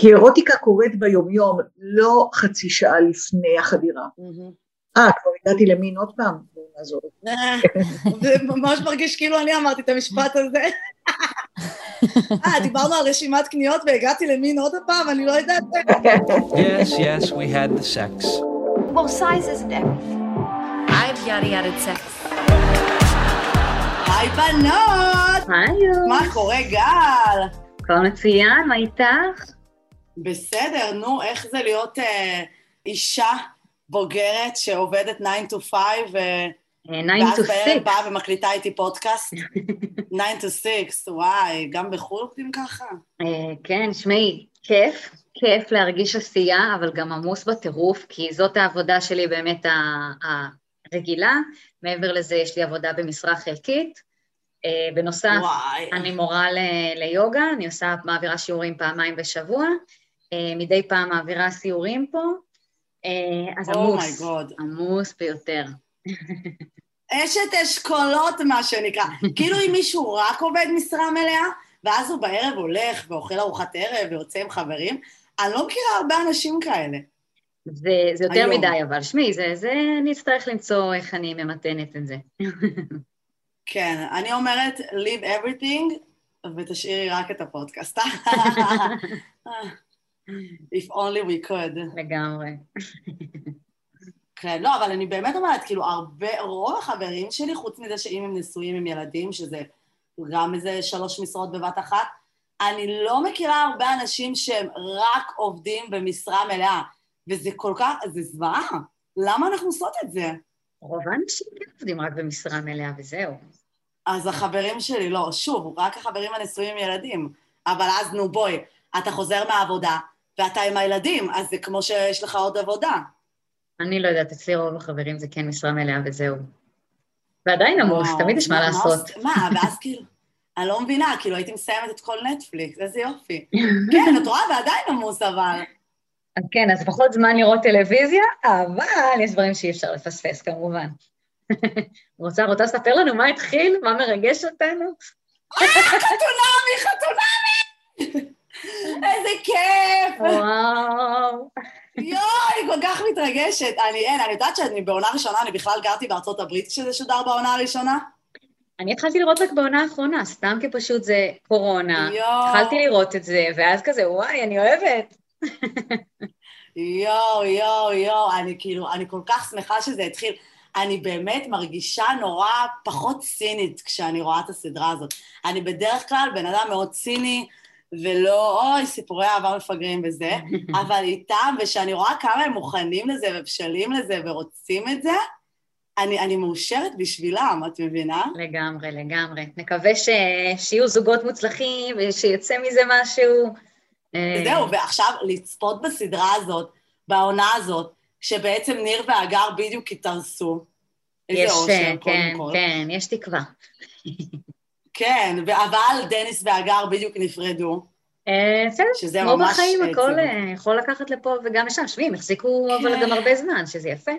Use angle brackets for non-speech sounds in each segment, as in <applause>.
כי אירוטיקה קורית ביומיום, לא חצי שעה לפני החדירה. אה, כבר הגעתי למין עוד פעם? נעזור. זה ממש מרגיש כאילו אני אמרתי את המשפט הזה. אה, דיברנו על רשימת קניות והגעתי למין עוד פעם, אני לא יודעת. Yes, yes, we had the sex. Well, size isn't everything. I've yada yada sex. היי בנות! היי, מה קורה גל? הכל מצוין, מה איתך? בסדר, נו, איך זה להיות אה, אישה בוגרת שעובדת 9 to 5 ו... אה, 9 ואז to בערב 6. באה ומקליטה איתי פודקאסט? <laughs> 9 to 6, וואי, גם בחו"ל עובדים ככה? אה, כן, שמעי, כיף, כיף להרגיש עשייה, אבל גם עמוס בטירוף, כי זאת העבודה שלי באמת הרגילה. מעבר לזה יש לי עבודה במשרה חלקית. אה, בנוסף, וואי. אני מורה ל- ליוגה, אני עושה, מעבירה שיעורים פעמיים בשבוע, מדי פעם מעבירה סיורים פה, אה, אז Oh עמוס. עמוס ביותר. אשת אשכולות, מה שנקרא. <laughs> כאילו אם מישהו רק עובד משרה מלאה, ואז הוא בערב הולך ואוכל ארוחת ערב ויוצא עם חברים, אני לא מכירה הרבה אנשים כאלה. זה, זה יותר היום. מדי, אבל שמעי, זה, זה, אני אצטרך למצוא איך אני ממתנת את זה. <laughs> כן, אני אומרת, leave everything, ותשאירי רק את הפודקאסט. <laughs> If only we could. לגמרי. כן, לא, אבל אני באמת אומרת, כאילו, הרבה, רוב החברים שלי, חוץ מזה שאם הם נשואים עם ילדים, שזה גם איזה שלוש משרות בבת אחת, אני לא מכירה הרבה אנשים שהם רק עובדים במשרה מלאה, וזה כל כך, זה זוועה. למה אנחנו עושות את זה? רוב האנשים כן עובדים רק במשרה מלאה וזהו. אז החברים שלי, לא, שוב, רק החברים הנשואים עם ילדים. אבל אז, נו, בואי, אתה חוזר מהעבודה, ואתה עם הילדים, אז זה כמו שיש לך עוד עבודה. אני לא יודעת, אצלי רוב החברים זה כן משרה מלאה וזהו. ועדיין עמוס, תמיד יש מה לעשות. מה, ואז כאילו, אני לא מבינה, כאילו הייתי מסיימת את כל נטפליקס, איזה יופי. <laughs> כן, את רואה, ועדיין עמוס אבל. אז כן, אז פחות זמן לראות טלוויזיה, אבל יש דברים שאי אפשר לפספס כמובן. <laughs> רוצה, רוצה לספר לנו מה התחיל? מה מרגש אותנו? חתונמי, חתונמי! <laughs> איזה כיף! וואו. יואו, אני כל כך מתרגשת. אני, אין, אני יודעת שאני בעונה ראשונה, אני בכלל גרתי בארצות הברית כשזה שודר בעונה הראשונה. אני התחלתי לראות רק בעונה האחרונה, סתם כי פשוט זה קורונה. יואו. התחלתי לראות את זה, ואז כזה, וואי, אני אוהבת. יואו, יואו, יואו, אני כאילו, אני כל כך שמחה שזה התחיל. אני באמת מרגישה נורא פחות צינית כשאני רואה את הסדרה הזאת. אני בדרך כלל בן אדם מאוד ציני, ולא, אוי, סיפורי אהבה מפגרים וזה, <laughs> אבל איתם, ושאני רואה כמה הם מוכנים לזה ובשלים לזה ורוצים את זה, אני, אני מאושרת בשבילם, את מבינה? לגמרי, לגמרי. נקווה ש... שיהיו זוגות מוצלחים ושיצא מזה משהו. זהו, ועכשיו לצפות בסדרה הזאת, בעונה הזאת, שבעצם ניר והגר בדיוק התארסו. איזה יש, אושר, אה, קודם כן, כל. כן, יש תקווה. <laughs> כן, אבל דניס והגר בדיוק נפרדו. אה, בסדר, שזה כמו בחיים, אה, הכל. אה, יכול לקחת לפה וגם לשם. שמי, הם החזיקו כן. אבל גם הרבה זמן, שזה יפה.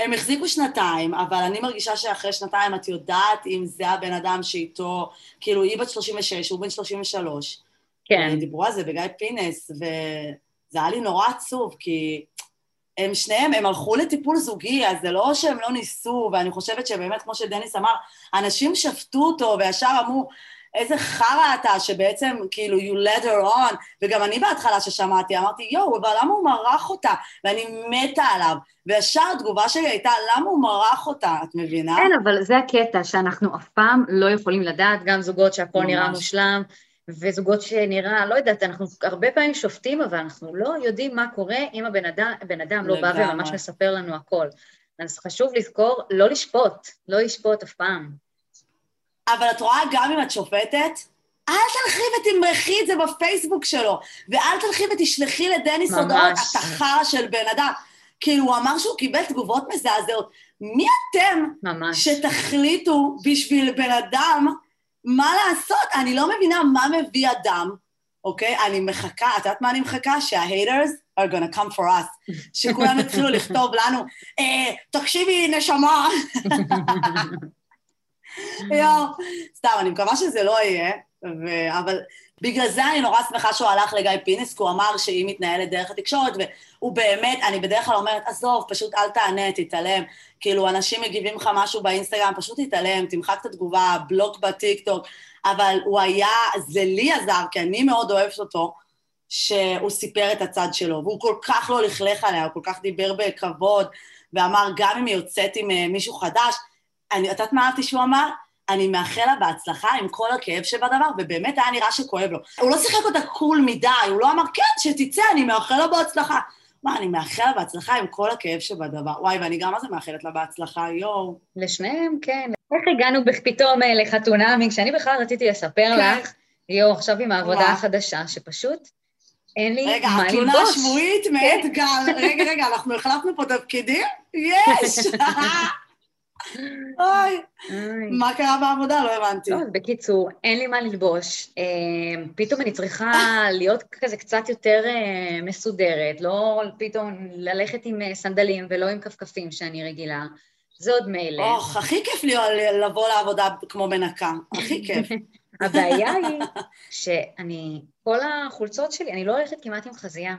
הם החזיקו שנתיים, אבל אני מרגישה שאחרי שנתיים את יודעת אם זה הבן אדם שאיתו, כאילו היא בת 36, הוא בן 33. כן, דיברו על זה בגיא פינס, וזה היה לי נורא עצוב, כי הם שניהם, הם הלכו לטיפול זוגי, אז זה לא שהם לא ניסו, ואני חושבת שבאמת, כמו שדניס אמר, אנשים שפטו אותו וישר אמרו, איזה חרא אתה, שבעצם כאילו you led her on, וגם אני בהתחלה ששמעתי, אמרתי, יואו, אבל למה הוא מרח אותה? ואני מתה עליו. וישר התגובה שלי הייתה, למה הוא מרח אותה? את מבינה? כן, אבל זה הקטע, שאנחנו אף פעם לא יכולים לדעת, גם זוגות שהכל ממש. נראה מושלם, וזוגות שנראה, לא יודעת, אנחנו הרבה פעמים שופטים, אבל אנחנו לא יודעים מה קורה אם הבן אדם, הבן אדם לא בא. וממש מספר לנו הכל. אז חשוב לזכור, לא לשפוט, לא לשפוט אף פעם. אבל את רואה, גם אם את שופטת, אל תלכי ותמרחי את זה בפייסבוק שלו, ואל תלכי ותשלחי לדניס. הודעות, אתה חרא של בן אדם. כאילו, הוא אמר שהוא קיבל תגובות מזעזעות. מי אתם ממש. שתחליטו בשביל בן אדם מה לעשות? אני לא מבינה מה מביא אדם, אוקיי? אני מחכה, את יודעת מה אני מחכה? שה-haters are gonna come for us. שכולם יתחילו <laughs> לכתוב לנו, אה, תקשיבי, נשמה. <laughs> יואו, סתם, אני מקווה שזה לא יהיה, ו... אבל בגלל זה אני נורא שמחה שהוא הלך לגיא פינס, כי הוא אמר שהיא מתנהלת דרך התקשורת, והוא באמת, אני בדרך כלל אומרת, עזוב, פשוט אל תענה, תתעלם. כאילו, אנשים מגיבים לך משהו באינסטגרם, פשוט תתעלם, תמחק את התגובה, בלוק בטיקטוק, אבל הוא היה, זה לי עזר, כי אני מאוד אוהבת אותו, שהוא סיפר את הצד שלו, והוא כל כך לא לכלך עליה, הוא כל כך דיבר בכבוד, ואמר, גם אם היא יוצאת עם אה, מישהו חדש, אני, יודעת מה אהבתי שהוא אמר? אני מאחל לה בהצלחה עם כל הכאב שבדבר, ובאמת היה נראה שכואב לו. הוא לא שיחק אותה קול מדי, הוא לא אמר, כן, שתצא, אני מאחל לה בהצלחה. מה, אני מאחל לה בהצלחה עם כל הכאב שבדבר. וואי, ואני גם זה מאחלת לה בהצלחה, יואו. לשניהם, כן. איך הגענו פתאום אה, לחתונה, כשאני בכלל רציתי לספר כן. לך, יואו, עכשיו עם העבודה החדשה, שפשוט אין לי רגע, מה ללבוש. רגע, התלונה השבועית מאת כן. גל. רגע, רגע, אנחנו החלפנו פה תפקידים? יש! <laughs> אוי, מה קרה בעבודה? לא הבנתי. טוב, בקיצור, אין לי מה ללבוש. אה, פתאום אני צריכה <laughs> להיות כזה קצת יותר אה, מסודרת, לא פתאום ללכת עם אה, סנדלים ולא עם כפכפים שאני רגילה. זה עוד מילא. אוח, הכי כיף לבוא לעבודה כמו מנקה, הכי כיף. <laughs> הבעיה היא שאני, כל החולצות שלי, אני לא הולכת כמעט עם חזייה.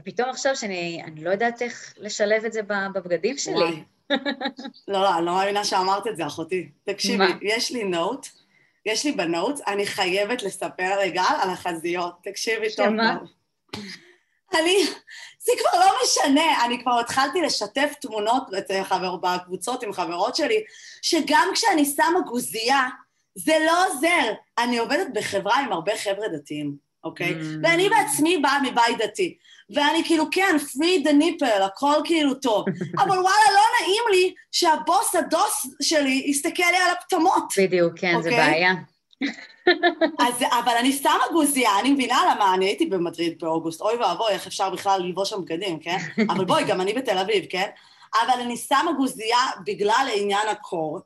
ופתאום עכשיו שאני לא יודעת איך לשלב את זה בבגדים שלי. לא, לא, אני לא מאמינה שאמרת את זה, אחותי. תקשיבי, יש לי נוט, יש לי בנוט, אני חייבת לספר לגל על החזיות. תקשיבי טוב טוב. אני, זה כבר לא משנה, אני כבר התחלתי לשתף תמונות חבר, בקבוצות עם חברות שלי, שגם כשאני שמה גוזייה, זה לא עוזר. אני עובדת בחברה עם הרבה חבר'ה דתיים, אוקיי? Mm. ואני בעצמי באה מבית דתי. ואני כאילו, כן, free the nipple, הכל כאילו טוב. <laughs> אבל וואלה, לא נעים לי שהבוס הדוס שלי יסתכל לי על הפטמות. בדיוק, כן, okay? זה אוקיי? בעיה. <laughs> אז, אבל אני שמה גוזייה, אני מבינה למה, אני הייתי במדריד באוגוסט, אוי ואבוי, איך אפשר בכלל ללבוש שם בגדים, כן? <laughs> אבל בואי, גם אני בתל אביב, כן? אבל אני שמה גוזייה בגלל עניין הקור,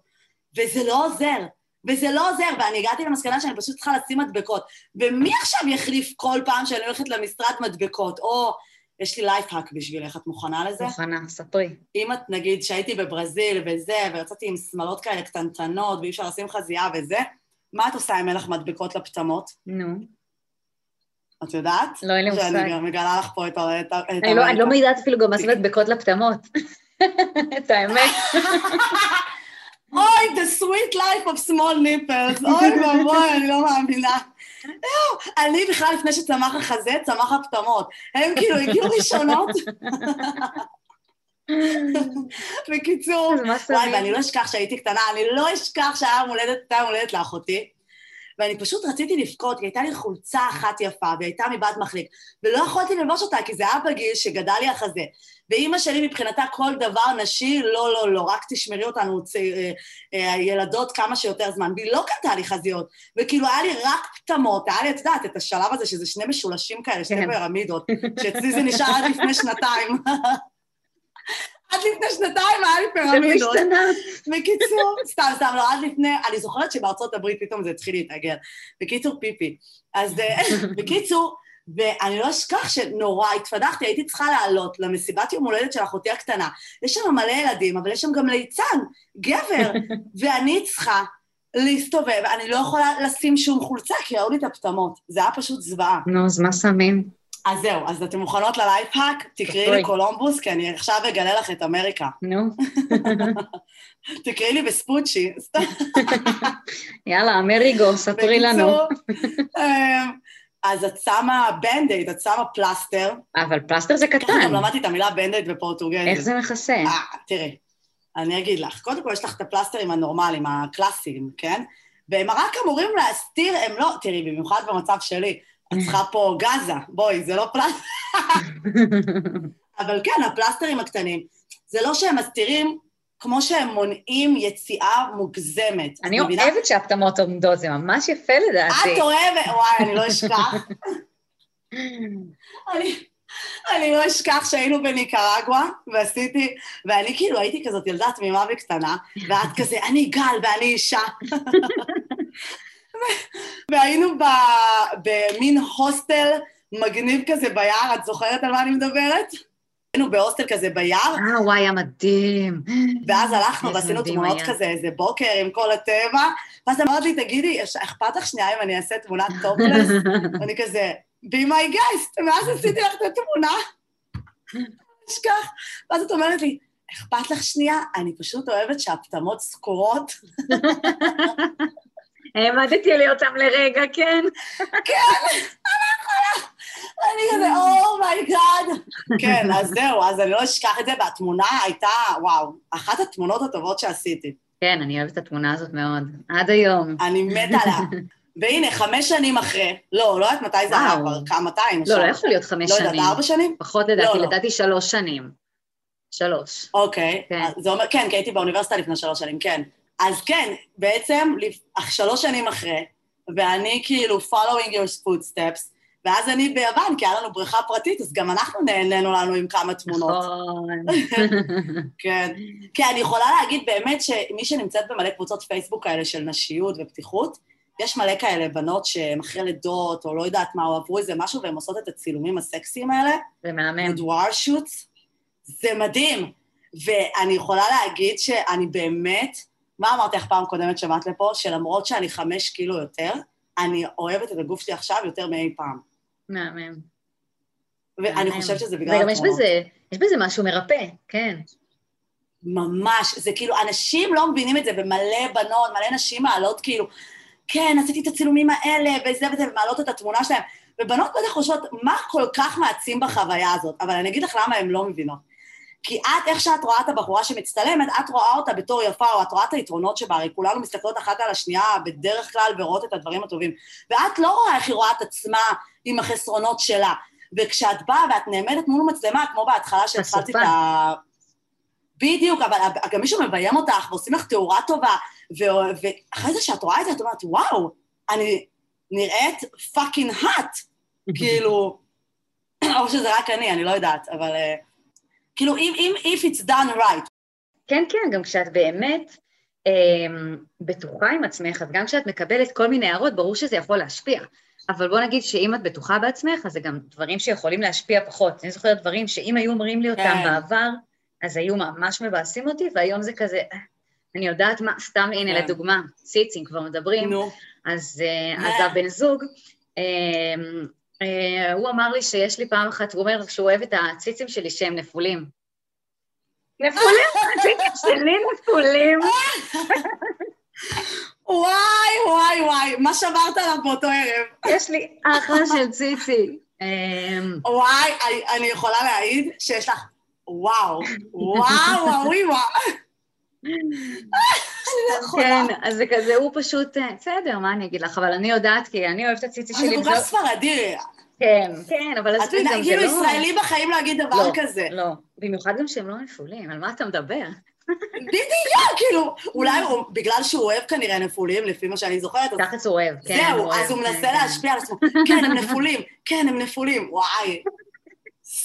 וזה לא עוזר. וזה לא עוזר, ואני הגעתי למסקנה שאני פשוט צריכה לשים מדבקות. ומי עכשיו יחליף כל פעם שאני הולכת למשרד מדבקות? או, יש לי life hack בשבילך, את מוכנה לזה? מוכנה, ספרי. אם את, נגיד, שהייתי בברזיל וזה, ויצאתי עם שמלות כאלה קטנטנות, ואי אפשר לשים חזייה וזה, מה את עושה אם אין לך מדבקות לפטמות? נו. את יודעת? לא, אין לי מושג. שאני גם מגלה לך פה את ה... אני לא, אני לא אפילו גם לשים מדבקות לפטמות. <laughs> את האמת. <laughs> אוי, the sweet life of small nipples, אוי ואבוי, אני לא מאמינה. אני בכלל לפני שצמח החזה, צמח הפטמות. הם כאילו הגיעו ראשונות. בקיצור, וואי, ואני לא אשכח שהייתי קטנה, אני לא אשכח שהיה יום הולדת, הייתה יום הולדת לאחותי, ואני פשוט רציתי לבכות, כי הייתה לי חולצה אחת יפה, והיא הייתה מבת מחליק, ולא יכולתי ללבוש אותה, כי זה היה בגיל שגדל לי החזה. ואימא שלי מבחינתה כל דבר נשי, לא, לא, לא, רק תשמרי אותנו צ... אה, אה, ילדות כמה שיותר זמן. והיא לא קנתה לי חזיות, וכאילו היה לי רק פטמות, היה לי, את יודעת, את השלב הזה שזה שני משולשים כאלה, שני כן. פירמידות, שאצלי זה נשאר עד לפני שנתיים. <laughs> עד לפני שנתיים היה לי פירמידות. בקיצור, <laughs> סתם, סתם, לא, עד לפני, אני זוכרת שבארצות הברית פתאום זה התחיל להתאגר. בקיצור, פיפי. אז אה, <laughs> בקיצור, ואני לא אשכח שנורא התפדחתי, הייתי צריכה לעלות למסיבת יום הולדת של אחותי הקטנה. יש שם מלא ילדים, אבל יש שם גם ליצן, גבר, <laughs> ואני צריכה להסתובב, אני לא יכולה לשים שום חולצה, כי ראו לי את הפטמות. זה היה פשוט זוועה. נו, אז מה שמים? אז זהו, אז אתם מוכנות ל life hack? תקראי לי קולומבוס, כי אני עכשיו אגלה לך את אמריקה. נו. <laughs> תקראי לי וספוצ'י. <laughs> יאללה, אמריגו, ספרי לנו. אז את שמה Band-Aid, את שמה פלסטר. אבל פלסטר זה קטן. גם למדתי את המילה Band-Aid בפורטוגזית. איך זה מכסה? אה, תראי, אני אגיד לך. קודם כל יש לך את הפלסטרים הנורמליים, הקלאסיים, כן? והם רק אמורים להסתיר, הם לא, תראי, במיוחד במצב שלי, את צריכה פה גזה, בואי, זה לא פלסטר. <laughs> אבל כן, הפלסטרים הקטנים, זה לא שהם מסתירים כמו שהם מונעים יציאה מוגזמת. אני אוהבת שהפטמות עומדות, זה ממש יפה לדעתי. את אוהבת, וואי, אני לא אשכח. <laughs> אני, אני לא אשכח שהיינו בניקרגואה, ועשיתי, ואני כאילו הייתי כזאת ילדה תמימה וקטנה, ואת כזה, אני גל ואני אישה. <laughs> והיינו במין הוסטל מגניב כזה ביער, את זוכרת על מה אני מדברת? היינו בהוסטל כזה ביער, אה, וואי, היה מדהים. ואז הלכנו ועשינו תמונות היה. כזה איזה בוקר עם כל הטבע, ואז אמרת לי, תגידי, אכפת לך שנייה אם אני אעשה תמונת טופלס? <laughs> ואני כזה, be my guest, ואז עשיתי לך את התמונה. אשכח. ואז את אומרת לי, אכפת לך שנייה? אני פשוט אוהבת שהפטמות סגורות. <laughs> העמדתי לי אותם לרגע, כן. <laughs> אני כזה, oh my god. כן, אז זהו, אז אני לא אשכח את זה, והתמונה הייתה, וואו, אחת התמונות הטובות שעשיתי. כן, אני אוהבת את התמונה הזאת מאוד. עד היום. אני מתה עליה. והנה, חמש שנים אחרי, לא, לא יודעת מתי זה היה. כבר, כמה, מתי? לא, לא יכול להיות חמש לא שנים. יודעת, ארבע שנים? פחות לדעתי, לא, לא. לדעתי שלוש שנים. שלוש. אוקיי. כן. אז זה אומר, כן, כי הייתי באוניברסיטה לפני שלוש שנים, כן. אז כן, בעצם, שלוש שנים אחרי, ואני כאילו following your footsteps, ואז אני ביוון, כי היה לנו בריכה פרטית, אז גם אנחנו נהנינו לנו עם כמה תמונות. נכון. <laughs> כן. כי אני יכולה להגיד באמת שמי שנמצאת במלא קבוצות פייסבוק כאלה של נשיות ופתיחות, יש מלא כאלה בנות שהן אחרי לידות, או לא יודעת מה, או עברו איזה משהו, והן עושות את הצילומים הסקסיים האלה, זה מהמם. בדואר שוטס, זה מדהים. ואני יכולה להגיד שאני באמת, מה אמרתי לך פעם קודמת שבאת לפה? שלמרות שאני חמש קילו יותר, אני אוהבת את הגוף שלי עכשיו יותר מאי פעם. מהמם. ואני. חושבת שזה בגלל וגם יש. בזה, יש בזה משהו מרפא, כן. ממש, זה כאילו, אנשים לא מבינים את זה, ומלא בנות, מלא נשים מעלות כאילו, כן, עשיתי את הצילומים האלה, וזה וזה, ומעלות את התמונה שלהם. ובנות בטח חושבות, מה כל כך מעצים בחוויה הזאת? אבל אני אגיד לך למה הן לא מבינות. כי את, איך שאת רואה את הבחורה שמצטלמת, את רואה אותה בתור יפה, או את רואה את היתרונות שבה, הרי כולנו מסתכלות אחת על השנייה בדרך כלל ורואות את הדברים הטובים. ואת לא רואה איך היא רואה את עצמה עם החסרונות שלה. וכשאת באה ואת נעמדת מול מצלמה, כמו בהתחלה שהתחלתי את. ה... בדיוק, אבל גם מישהו מביים אותך ועושים לך תאורה טובה, ו- ואחרי זה שאת רואה את זה, את אומרת, וואו, אני נראית פאקינג האט. <laughs> כאילו, או שזה רק אני, אני לא יודעת, אבל... אה, כאילו, אם, אם, if it's done right. כן, כן, גם כשאת באמת אה, בטוחה עם עצמך, אז גם כשאת מקבלת כל מיני הערות, ברור שזה יכול להשפיע. אבל בוא נגיד שאם את בטוחה בעצמך, אז זה גם דברים שיכולים להשפיע פחות. אני זוכרת דברים שאם היו אומרים לי אותם כן. בעבר, אז היו ממש מבאסים אותי, והיום זה כזה, אה, אני יודעת מה, סתם הנה כן. לדוגמה, ציצים כבר מדברים, נו, אז, אה, מה? אז הבן זוג, אה, אה, הוא אמר לי שיש לי פעם אחת, הוא אומר שהוא אוהב את הציצים שלי שהם נפולים. נפולים? <laughs> הציצים שלי נפולים? וואי, וואי, וואי, מה שברת עליו באותו ערב? יש לי אחלה של ציצי. אה, וואי, אני, אני יכולה להעיד שיש לך, וואו, וואו, וואוי, וואו. <laughs> אני לא יכולה. כן, אז זה כזה, הוא פשוט, אה, בסדר, מה אני אגיד לך, אבל אני יודעת, כי אני אוהבת את הציצי אבל זה שלי. כל כך ספרדי. כן, כן, אבל עזבי, גם זה כאילו לא... ישראלי בחיים לא יגיד דבר לא, כזה. לא, במיוחד גם שהם לא נפולים, על מה אתה מדבר? בדיוק, כאילו, אולי הוא, בגלל שהוא אוהב כנראה נפולים, לפי מה שאני זוכרת, אז ככה הוא אוהב, כן. זהו, אוהב, אז הוא כן, מנסה כן. להשפיע על עצמו. כן, הם נפולים, כן, הם נפולים, וואי.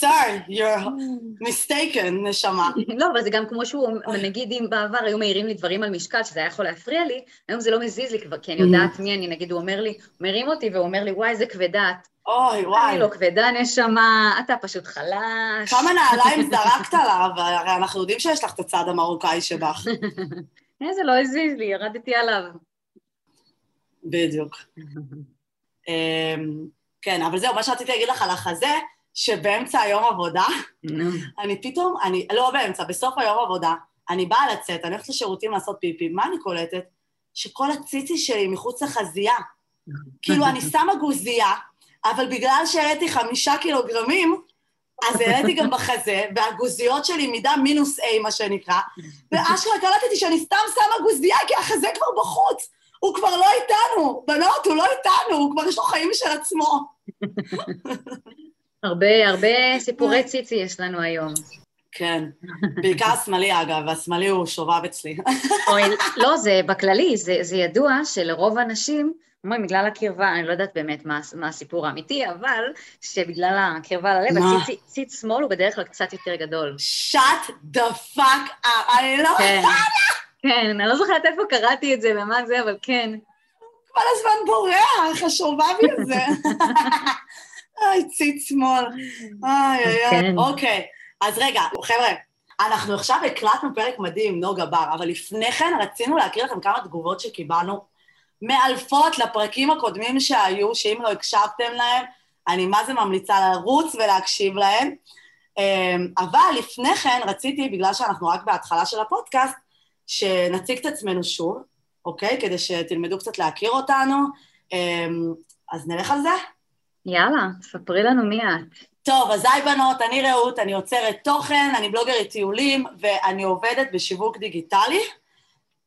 Sir, you're <laughs> mistaken, נשמה. לא, אבל זה גם כמו שהוא, נגיד אם בעבר היו מעירים לי דברים על משקל, שזה היה יכול להפריע לי, היום זה לא מזיז לי כבר, כי אני יודעת מי אני, נגיד הוא אומר לי, הוא מרים אותי והוא אומר לי, וואי, איזה כבדה את. אוי, וואי. אני לא כבדה, נשמה, אתה פשוט חלש. כמה נעליים <laughs> זרקת עליו, הרי אנחנו יודעים שיש לך את הצד המרוקאי שבך. <laughs> זה לא הזיז לי, ירדתי עליו. בדיוק. אמ, כן, אבל זהו, מה שרציתי להגיד לך על החזה, שבאמצע היום עבודה, אני פתאום, אני, לא באמצע, בסוף היום עבודה, אני באה לצאת, אני הולכת לשירותים לעשות פיפי, מה אני קולטת? שכל הציצי שלי מחוץ לחזייה. כאילו, אני שמה גוזייה, אבל בגלל שהעליתי חמישה קילוגרמים, אז העליתי גם בחזה, והגוזיות שלי מידה מינוס A, מה שנקרא, ואשכרה קלטתי שאני סתם שמה גוזייה, כי החזה כבר בחוץ. הוא כבר לא איתנו, בנות, הוא לא איתנו, הוא כבר יש לו חיים משל עצמו. <laughs> הרבה, הרבה סיפורי ציצי יש לנו היום. כן, בעיקר השמאלי אגב, והשמאלי הוא שובב אצלי. אוי, לא, זה בכללי, זה, זה ידוע שלרוב האנשים, אומרים, בגלל הקרבה, אני לא יודעת באמת מה, מה הסיפור האמיתי, אבל שבגלל הקרבה ללב? הציץ ציץ שמאל הוא בדרך כלל קצת יותר גדול. shut the fuck up, אני לא... כן, כן, אני לא זוכרת איפה קראתי את זה ומה זה, אבל כן. כל הזמן בורח, השובבי הזה. <laughs> אוי, ציץ שמאל. אוי, אוי. כן. אוקיי, אז רגע, חבר'ה, אנחנו עכשיו הקלטנו פרק מדהים עם נוגה בר, אבל לפני כן רצינו להקריא לכם כמה תגובות שקיבלנו מאלפות לפרקים הקודמים שהיו, שאם לא הקשבתם להם, אני מה זה ממליצה לרוץ ולהקשיב להם. אמ, אבל לפני כן רציתי, בגלל שאנחנו רק בהתחלה של הפודקאסט, שנציג את עצמנו שוב, אוקיי? כדי שתלמדו קצת להכיר אותנו. אמ, אז נלך על זה? יאללה, ספרי לנו מי את. טוב, אז היי בנות, אני רעות, אני יוצרת תוכן, אני בלוגרית טיולים, ואני עובדת בשיווק דיגיטלי,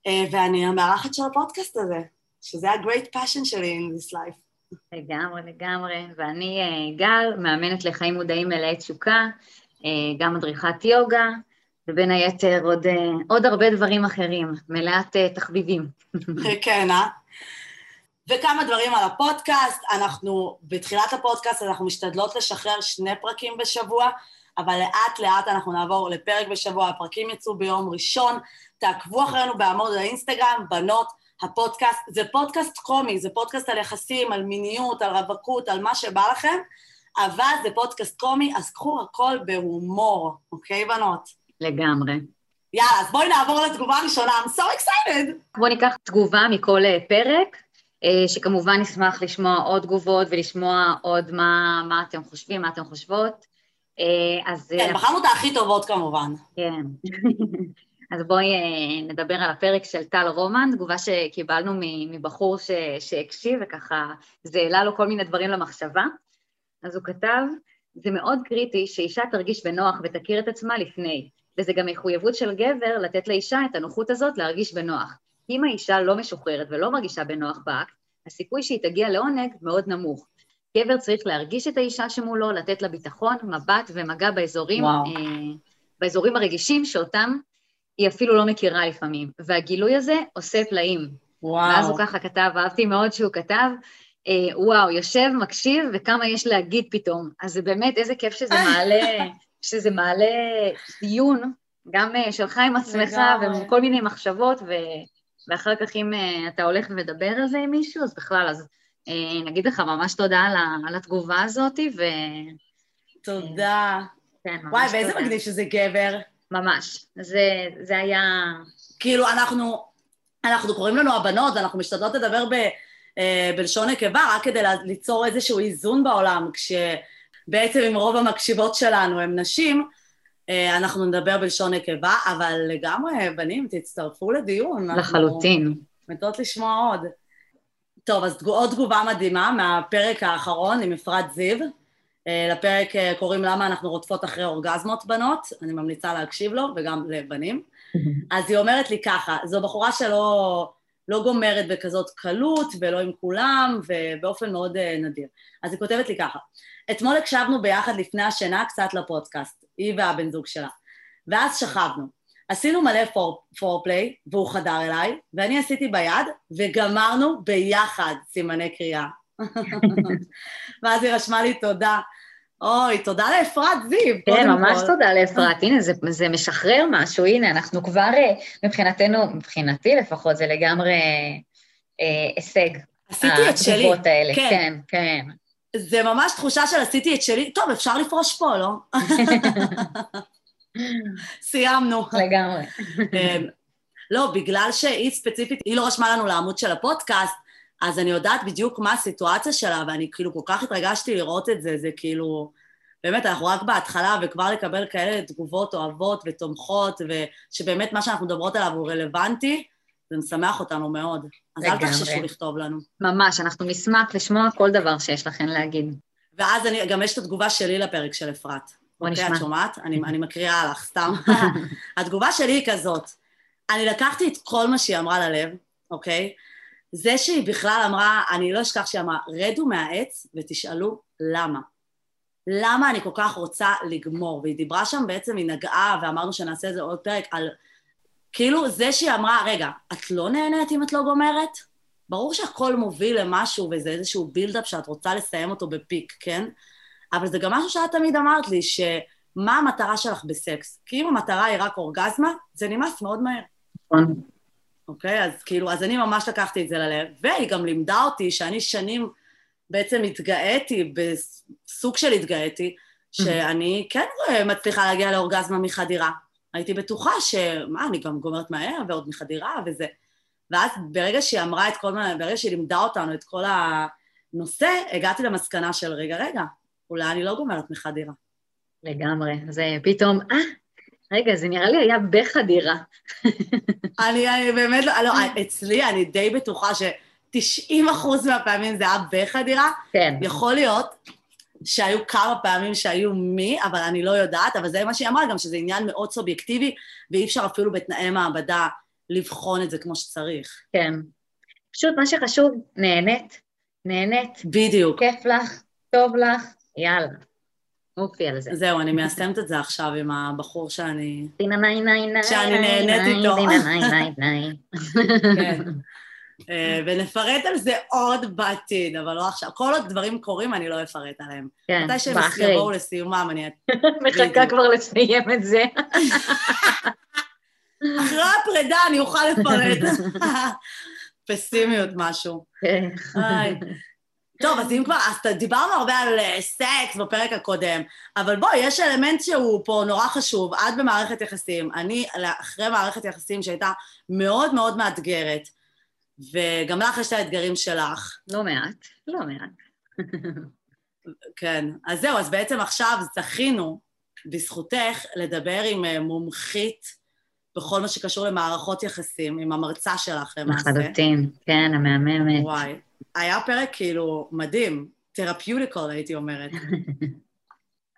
אה, ואני המארחת של הפודקאסט הזה, שזה ה-great passion שלי in this life. לגמרי, לגמרי. ואני אה, גל, מאמנת לחיים מודעים מלאי תשוקה, אה, גם מדריכת יוגה, ובין היתר עוד, עוד הרבה דברים אחרים, מלאת תחביבים. כן, אה? וכמה דברים על הפודקאסט, אנחנו, בתחילת הפודקאסט אנחנו משתדלות לשחרר שני פרקים בשבוע, אבל לאט לאט אנחנו נעבור לפרק בשבוע, הפרקים יצאו ביום ראשון, תעקבו אחרינו בעמוד האינסטגרם, בנות, הפודקאסט, זה פודקאסט קומי, זה פודקאסט על יחסים, על מיניות, על רווקות, על מה שבא לכם, אבל זה פודקאסט קומי, אז קחו הכל בהומור, אוקיי, בנות? לגמרי. יאללה, אז בואי נעבור לתגובה הראשונה, I'm so excited. בואי ניקח תגובה מכל אה, פרק, שכמובן נשמח לשמוע עוד תגובות ולשמוע עוד מה, מה אתם חושבים, מה אתם חושבות. אה, אז... כן, בחרנו את הכי טובות כמובן. כן. <laughs> אז בואי נדבר על הפרק של טל רומן, תגובה שקיבלנו מבחור ש, שהקשיב, וככה זה העלה לו כל מיני דברים למחשבה. אז הוא כתב, זה מאוד קריטי שאישה תרגיש בנוח ותכיר את עצמה לפני, וזה גם מחויבות של גבר לתת לאישה את הנוחות הזאת להרגיש בנוח. אם האישה לא משוחררת ולא מרגישה בנוח באקט, הסיכוי שהיא תגיע לעונג מאוד נמוך. גבר צריך להרגיש את האישה שמולו, לתת לה ביטחון, מבט ומגע באזורים, אה, באזורים הרגישים שאותם היא אפילו לא מכירה לפעמים. והגילוי הזה עושה פלאים. וואו. ואז הוא ככה כתב, אהבתי מאוד שהוא כתב, אה, וואו, יושב, מקשיב, וכמה יש להגיד פתאום. אז זה באמת, איזה כיף שזה מעלה, שזה מעלה דיון, גם אה, שלך עם עצמך, וכל מיני מחשבות, ו... ואחר כך אם uh, אתה הולך ומדבר על זה עם מישהו, אז בכלל, אז uh, נגיד לך ממש תודה על, התגובה הזאת, ו... תודה. כן, ממש וואי, ואיזה מגניב שזה גבר. ממש. זה, זה היה... כאילו, אנחנו, אנחנו קוראים לנו הבנות, ואנחנו משתדלות לדבר ב, uh, בלשון נקבה, רק כדי ליצור איזשהו איזון בעולם, כשבעצם אם רוב המקשיבות שלנו הן נשים, אה, אנחנו נדבר בלשון נקבה, אבל לגמרי, בנים, תצטרפו לדיון. לחלוטין. מתות לשמוע עוד. טוב, אז עוד תגובה מדהימה מהפרק האחרון עם אפרת זיו. אה, לפרק אה, קוראים למה אנחנו רודפות אחרי אורגזמות בנות, אני ממליצה להקשיב לו, וגם לבנים. <laughs> אז היא אומרת לי ככה, זו בחורה שלא לא גומרת בכזאת קלות, ולא עם כולם, ובאופן מאוד נדיר. אז היא כותבת לי ככה, אתמול הקשבנו ביחד לפני השינה קצת לפודקאסט, היא והבן זוג שלה, ואז שכבנו. עשינו מלא פורפליי, והוא חדר אליי, ואני עשיתי ביד, וגמרנו ביחד סימני קריאה. <laughs> ואז היא רשמה לי תודה. אוי, תודה לאפרת זיו. כן, ממש כל. תודה לאפרת. הנה, זה, זה משחרר משהו. הנה, אנחנו כבר, אה, מבחינתנו, מבחינתי לפחות, זה לגמרי אה, הישג. עשיתי את שלי. האלה. כן, כן. כן. זה ממש תחושה של עשיתי את שלי, טוב, אפשר לפרוש פה, לא? <laughs> סיימנו. לגמרי. אמ, לא, בגלל שהיא ספציפית, היא לא רשמה לנו לעמוד של הפודקאסט, אז אני יודעת בדיוק מה הסיטואציה שלה, ואני כאילו כל כך התרגשתי לראות את זה, זה כאילו, באמת, אנחנו רק בהתחלה, וכבר לקבל כאלה תגובות אוהבות ותומכות, ושבאמת מה שאנחנו מדברות עליו הוא רלוונטי, זה משמח אותנו מאוד. אז אל תחששו לכתוב לנו. ממש, אנחנו נשמח לשמוע כל דבר שיש לכם להגיד. ואז אני, גם יש את התגובה שלי לפרק של אפרת. בוא אוקיי, נשמע. את שומעת? אני, אני מקריאה לך, סתם. <laughs> <laughs> התגובה שלי היא כזאת, אני לקחתי את כל מה שהיא אמרה ללב, אוקיי? זה שהיא בכלל אמרה, אני לא אשכח שהיא אמרה, רדו מהעץ ותשאלו למה. למה אני כל כך רוצה לגמור? והיא דיברה שם בעצם, היא נגעה, ואמרנו שנעשה איזה עוד פרק, על כאילו זה שהיא אמרה, רגע, את לא נהנית אם את לא גומרת? ברור שהכל מוביל למשהו וזה איזשהו בילדאפ שאת רוצה לסיים אותו בפיק, כן? אבל זה גם משהו שאת תמיד אמרת לי, שמה המטרה שלך בסקס? כי אם המטרה היא רק אורגזמה, זה נמאס מאוד מהר. נכון. אוקיי? אז כאילו, אז אני ממש לקחתי את זה ללב, והיא גם לימדה אותי שאני שנים בעצם התגאיתי, בסוג של התגאיתי, שאני כן מצליחה להגיע לאורגזמה מחדירה. הייתי בטוחה שמה, אני גם גומרת מהר, ועוד מחדירה וזה. ואז ברגע שהיא אמרה את כל מה, ברגע שהיא לימדה אותנו את כל הנושא, הגעתי למסקנה של רגע, רגע, אולי אני לא גומרת מחדירה. לגמרי. זה פתאום, אה, רגע, זה נראה לי היה בחדירה. <laughs> אני, אני באמת לא, לא, אצלי אני די בטוחה ש-90 אחוז מהפעמים זה היה בחדירה. כן. יכול להיות שהיו כמה פעמים שהיו מי, אבל אני לא יודעת, אבל זה מה שהיא אמרה גם, שזה עניין מאוד סובייקטיבי, ואי אפשר אפילו בתנאי מעבדה לבחון את זה כמו שצריך. כן. פשוט מה שחשוב, נהנית, נהנית. בדיוק. כיף לך, טוב לך, יאללה. אופי על זה. זהו, אני מיישמת את זה עכשיו עם הבחור שאני... שאני נהנית איתו. אה, ונפרט על זה עוד בעתיד, אבל לא עכשיו. כל עוד דברים קורים, אני לא אפרט עליהם. כן, מתי שהם. יבואו לסיומם, אני... <laughs> מחכה כבר לסיים את זה. <laughs> אחרי הפרידה אני אוכל לפרט. <laughs> פסימיות משהו. כן. טוב, אז אם כבר, אז דיברנו הרבה על אה, סקס בפרק הקודם, אבל בואי, יש אלמנט שהוא פה נורא חשוב, את במערכת יחסים, אני אחרי מערכת יחסים שהייתה מאוד מאוד מאתגרת, וגם לך יש את האתגרים שלך. לא מעט, לא מעט. <laughs> כן, אז זהו, אז בעצם עכשיו זכינו, בזכותך, לדבר עם אה, מומחית בכל מה שקשור למערכות יחסים, עם המרצה שלך למעשה. לחלוטין, כן, המהממת. וואי, היה פרק כאילו מדהים, תרפיוטיקל הייתי אומרת. <laughs>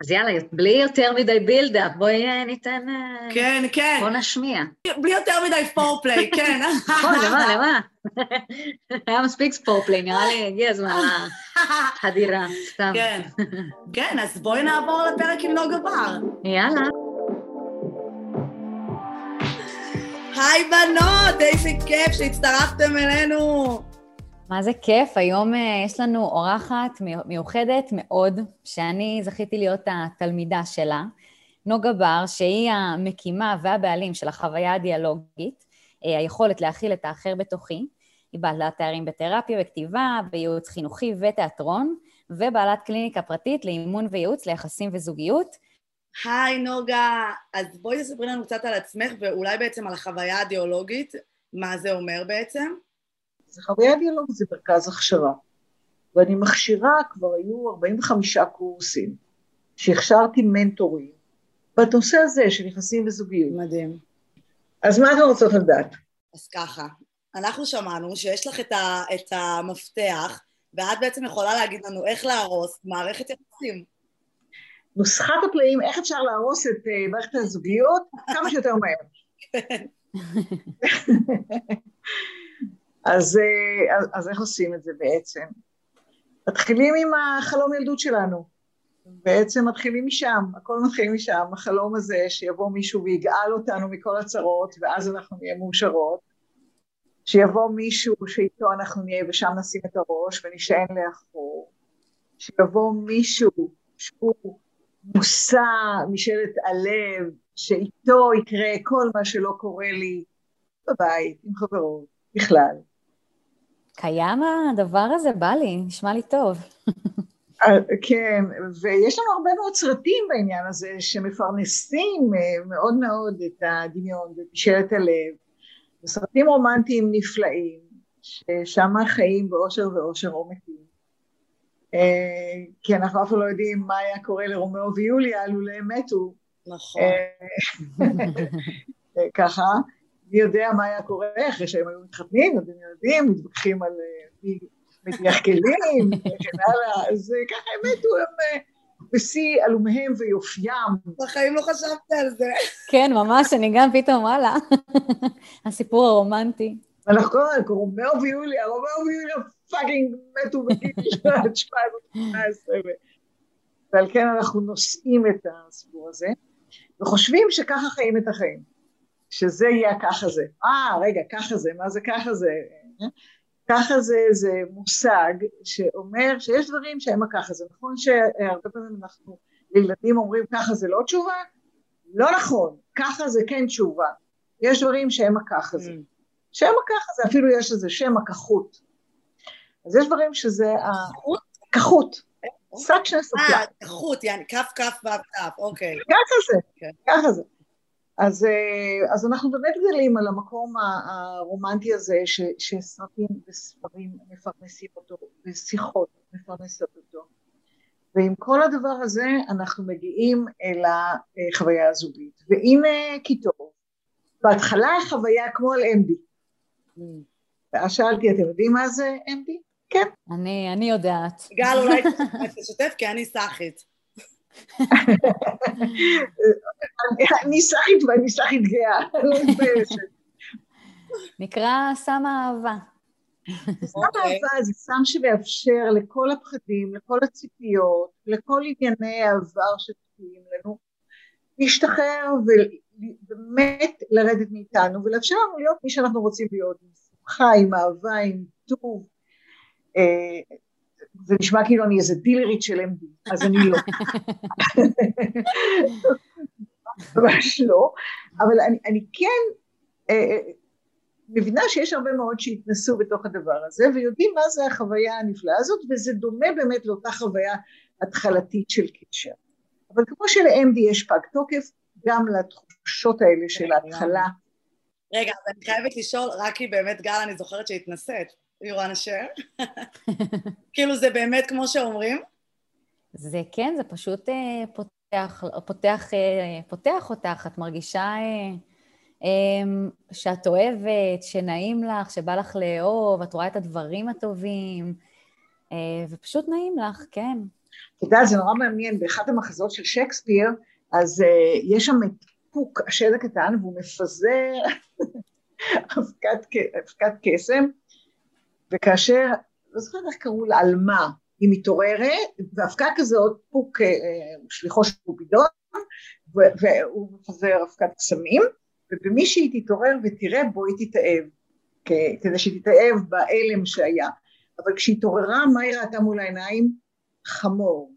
אז יאללה, בלי יותר מדי בילדאפ, בואי אה, ניתן... אה, כן, כן, בוא נשמיע. בלי יותר מדי פורפליי, כן. <laughs> נכון, למה, למה? <laughs> היה מספיק ספורפליי, נראה לי הגיע הזמן לחדירה, סתם. כן, כן, אז בואי נעבור לפרק עם נוגה בר. יאללה. היי בנות, איזה כיף שהצטרפתם אלינו. מה זה כיף, היום uh, יש לנו אורחת מיוחדת מאוד, שאני זכיתי להיות התלמידה שלה, נוגה בר, שהיא המקימה והבעלים של החוויה הדיאלוגית, uh, היכולת להכיל את האחר בתוכי. היא בעלת תארים בתרפיה וכתיבה, בייעוץ חינוכי ותיאטרון, ובעלת קליניקה פרטית לאימון וייעוץ ליחסים וזוגיות. היי נוגה, אז בואי תספרי לנו קצת על עצמך ואולי בעצם על החוויה הדיאולוגית, מה זה אומר בעצם? זה חוויה דיאלוגית, זה מרכז הכשרה. ואני מכשירה, כבר היו 45 קורסים, שהכשרתי מנטורים, בנושא הזה של יחסים וזוגיות. מדהים. אז מה אתם רוצות לדעת? אז ככה, אנחנו שמענו שיש לך את, ה, את המפתח, ואת בעצם יכולה להגיד לנו איך להרוס מערכת יחסים. נוסחת הפלאים, איך אפשר להרוס את uh, מערכת הזוגיות כמה שיותר מהר. <laughs> <laughs> אז, uh, אז, אז איך עושים את זה בעצם? מתחילים עם החלום ילדות שלנו. בעצם מתחילים משם, הכל מתחיל משם, החלום הזה שיבוא מישהו ויגאל אותנו מכל הצרות ואז אנחנו נהיה מאושרות, שיבוא מישהו שאיתו אנחנו נהיה ושם נשים את הראש ונשען לאחור, שיבוא מישהו שהוא מושא משאלת הלב, שאיתו יקרה כל מה שלא קורה לי בבית, עם חברות, בכלל. קיים הדבר הזה? בא לי, נשמע לי טוב. כן, ויש לנו הרבה מאוד סרטים בעניין הזה שמפרנסים מאוד מאוד את הדמיון ואת משאלת הלב. סרטים רומנטיים נפלאים, ששם חיים באושר ואושר או מתים. כי אנחנו אף פעם לא יודעים מה היה קורה לרומאו ויוליה לולא הם מתו. נכון. <laughs> ככה, מי יודע מה היה קורה אחרי שהם היו מתחתנים, אתם יודעים, מתווכחים על מי מדיח כלים <laughs> וכן הלאה, אז ככה הם מתו, הם בשיא עלומיהם ויופיים. בחיים לא חשבתי על זה. <laughs> כן, ממש, אני גם פתאום, וואלה, <laughs> הסיפור הרומנטי. אנחנו כל הזמן, רומאו ויוליה, רומאו ויוליה fucking מתו בגיל 17 ועל כן אנחנו נושאים את הסיפור הזה, וחושבים שככה חיים את החיים, שזה יהיה ככה זה. אה, רגע, ככה זה, מה זה ככה זה? ככה זה, זה מושג שאומר שיש דברים שהם הככה זה. נכון שהרבה פעמים אנחנו לילדים אומרים ככה זה לא תשובה? לא נכון, ככה זה כן תשובה. יש דברים שהם הככה זה. שם הככה זה, אפילו יש לזה שם הכחות. אז יש דברים שזה הכחות. שני שקיות. אה, חוט, יעני, כף כף ו' כף, אוקיי. ככה זה, כן. ככה זה. אז, אה, אז אנחנו באמת גדלים על המקום הרומנטי הזה ש, שסרטים וספרים מפרנסים אותו, ושיחות מפרנסות אותו. ועם כל הדבר הזה אנחנו מגיעים אל החוויה הזוגית. והנה כי טוב, בהתחלה החוויה כמו על MD. ואז שאלתי, אתם יודעים מה זה MD? כן. אני, אני יודעת. גל, אולי תשתף, כי אני סאחית. אני סאחית ואני סאחית גאה, לא מתביישת. נקרא סם האהבה. סם אוקיי. אהבה זה סם שמאפשר לכל הפחדים, לכל הציפיות, לכל ענייני העבר שתקועים לנו, להשתחרר ובאמת לרדת מאיתנו ולאפשר לנו להיות מי שאנחנו רוצים להיות, עם שמחה, עם אהבה, עם טוב. אה, זה נשמע כאילו אני איזה דילרית של MD, אז אני לא. ממש לא, אבל אני, אני כן אה, מבינה שיש הרבה מאוד שהתנסו בתוך הדבר הזה ויודעים מה זה החוויה הנפלאה הזאת וזה דומה באמת לאותה חוויה התחלתית של קשר. אבל כמו של-MD יש פג תוקף, גם לתחושות האלה של ההתחלה. רגע, אז אני חייבת לשאול, רק כי באמת, גל, אני זוכרת שהתנסית. You wanna share? כאילו זה באמת כמו שאומרים? זה כן, זה פשוט אה, פותח, פותח, אה, פותח אותך, את מרגישה אה, אה, שאת אוהבת, שנעים לך, שבא לך לאהוב, את רואה את הדברים הטובים, ופשוט נעים לך, כן. אתה יודע, זה נורא מעניין, באחד המחזות של שייקספיר, אז uh, יש שם את פוק, השד הקטן, והוא מפזר <laughs> אבקת קסם, וכאשר, לא זוכרת איך קראו לה, על מה, היא מתעוררת, ואבקה כזאת, פוק אה, הוא שליחו של קופידון, ו- והוא מפזר אבקת קסמים, ובמי שהיא תתעורר ותראה בו היא תתאהב, כדי שהיא תתאהב בהלם שהיה. אבל כשהיא התעוררה, מה היא ראתה מול העיניים? חמור.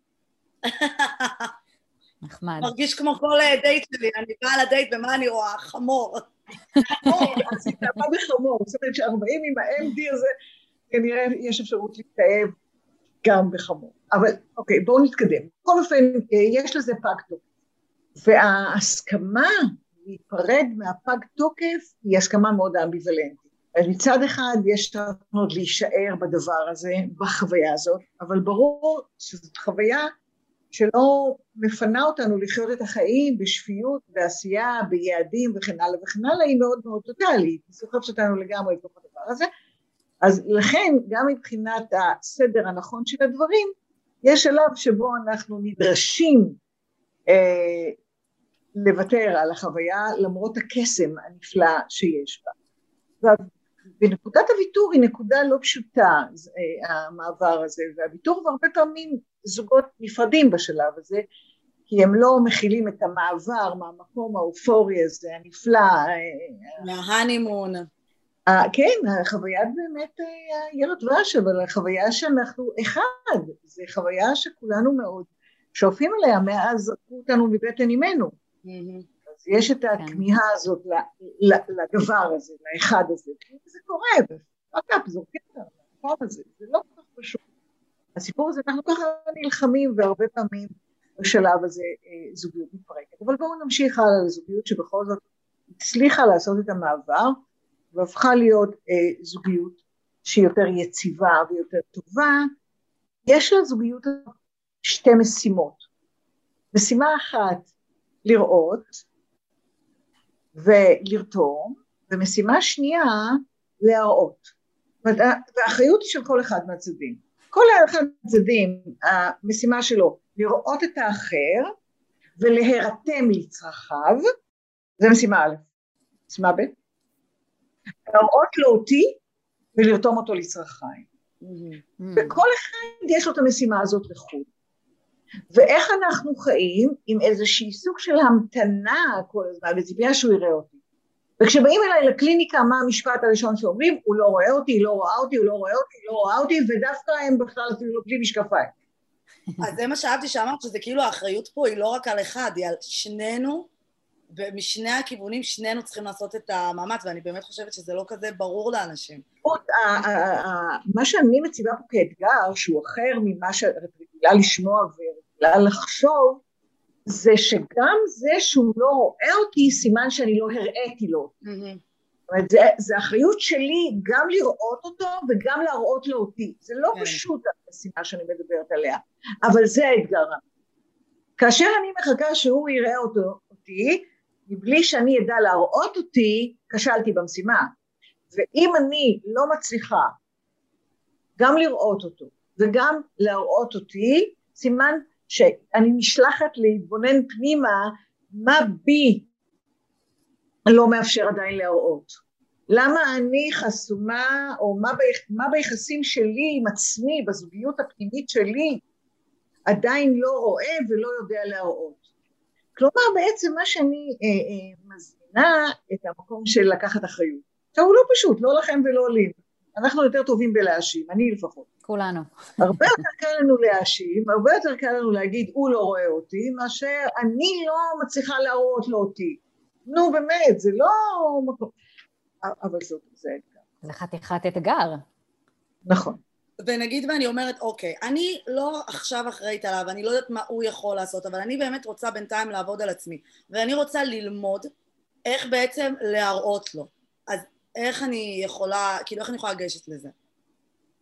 נחמד. מרגיש כמו כל אה, דייט שלי, אני באה לדייט ומה אני רואה? חמור. <laughs> חמור, אז היא התאהבה בחמור, זאת אומרת שאנחנו באים עם ה-MD הזה, כנראה יש אפשרות להתאהב גם בחמור. אבל אוקיי, בואו נתקדם. בכל אופן, אה, יש לזה פג תוקף. וההסכמה להיפרד מהפג תוקף היא הסכמה מאוד אמביוולנטית. אז מצד אחד יש עוד להישאר בדבר הזה, בחוויה הזאת, אבל ברור שזאת חוויה שלא מפנה אותנו לחיות את החיים בשפיות, בעשייה, ביעדים וכן הלאה וכן הלאה, היא מאוד מאוד טוטאלית, היא סוחפת אותנו לגמרי לתוך הדבר הזה. אז לכן, גם מבחינת הסדר הנכון של הדברים, יש שלב שבו אנחנו נדרשים אה, לוותר על החוויה למרות הקסם הנפלא שיש בה. ונקודת הוויתור היא נקודה לא פשוטה, אה, המעבר הזה, והוויתור הרבה פעמים זוגות נפרדים בשלב הזה, כי הם לא מכילים את המעבר מהמקום האופורי הזה, הנפלא. אה, מההנימון. אה, כן, החוויה באמת אה, ירח דבש, אבל החוויה שאנחנו אחד, זו חוויה שכולנו מאוד שואפים אליה מאז זרקו אותנו מבטן אימנו. אז יש את הכמיהה הזאת לדבר הזה, לאחד הזה, וזה קורה, ופאק זורקים אותנו למקום הזה, זה לא כל כך פשוט. הסיפור הזה, אנחנו ככה נלחמים, והרבה פעמים בשלב הזה אה, זוגיות מתפרקת. אבל בואו נמשיך הלאה לזוגיות שבכל זאת הצליחה לעשות את המעבר, והפכה להיות אה, זוגיות שהיא יותר יציבה ויותר טובה. יש לזוגיות שתי משימות. משימה אחת, לראות ולרתום, ומשימה שנייה, להראות. והאחריות היא של כל אחד מהצדדים. כל אחד מהצדדים, המשימה שלו לראות את האחר ולהירתם לצרכיו, זה משימה א', משימה ב', להראות לו אותי ולרתום אותו לצרכיי. וכל אחד יש לו את המשימה הזאת לחוד. ואיך אנחנו חיים עם איזושהי סוג של המתנה כל הזמן, בציפייה שהוא יראה אותי. וכשבאים אליי לקליניקה, מה המשפט הראשון שאומרים? הוא לא רואה אותי, היא לא רואה אותי, הוא לא רואה אותי, היא לא רואה אותי, ודווקא הם בכלל אפילו לא בלי משקפיים. אז זה מה שאהבתי שאמרת, שזה כאילו האחריות פה היא לא רק על אחד, היא על שנינו ומשני הכיוונים שנינו צריכים לעשות את המאמץ, ואני באמת חושבת שזה לא כזה ברור לאנשים. מה שאני מציבה פה כאתגר, שהוא אחר ממה שאת רגילה לשמוע ורגילה לחשוב, זה שגם זה שהוא לא רואה אותי, סימן שאני לא הראיתי לו. זאת אומרת, זה, זה אחריות שלי גם לראות אותו וגם להראות לו אותי. זה לא כן. פשוט המשימה שאני מדברת עליה, אבל זה האתגר. כאשר אני מחכה שהוא יראה אותו, אותי, מבלי שאני אדע להראות אותי, כשלתי במשימה. ואם אני לא מצליחה גם לראות אותו וגם להראות אותי, סימן שאני נשלחת להתבונן פנימה מה בי לא מאפשר עדיין להראות. למה אני חסומה, או מה, ביח, מה ביחסים שלי עם עצמי, בזוגיות הפנימית שלי, עדיין לא רואה ולא יודע להראות. כלומר, בעצם מה שאני אה, אה, מזמינה את המקום של לקחת אחריות. עכשיו, הוא לא פשוט, לא לכם ולא לי. אנחנו יותר טובים בלהאשים, אני לפחות. כולנו. הרבה יותר קל לנו להאשים, הרבה יותר קל לנו להגיד, הוא לא רואה אותי, מאשר אני לא מצליחה להראות לו אותי. נו, באמת, זה לא מקום... אבל זאת, זה אתגר. זה חתיכת אתגר. נכון. ונגיד ואני אומרת, אוקיי, אני לא עכשיו אחראית עליו, אני לא יודעת מה הוא יכול לעשות, אבל אני באמת רוצה בינתיים לעבוד על עצמי, ואני רוצה ללמוד איך בעצם להראות לו. אז איך אני יכולה, כאילו איך אני יכולה לגשת לזה?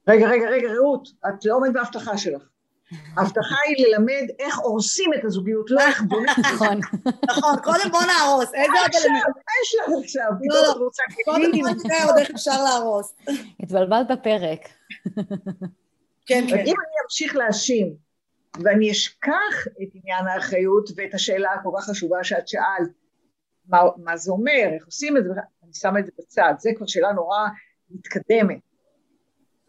רגע, רגע, רגע, רעות, את לא עומדת בהבטחה שלך. ההבטחה היא ללמד איך הורסים את הזוגיות, לא איך בונים. נכון. נכון, קודם בוא נהרוס, איזה עוד עכשיו, יש לך עכשיו? לא, פתאום לא. את רוצה קודם כלים? בוא נראה עוד איך אפשר להרוס. התבלבלת פרק. כן, כן. אם אני אמשיך להאשים, ואני אשכח את עניין האחריות ואת השאלה הכל כך חשובה שאת שאלת, מה, מה זה אומר, איך עושים את זה, אני שמה את זה בצד, זה כבר שאלה נורא מתקדמת.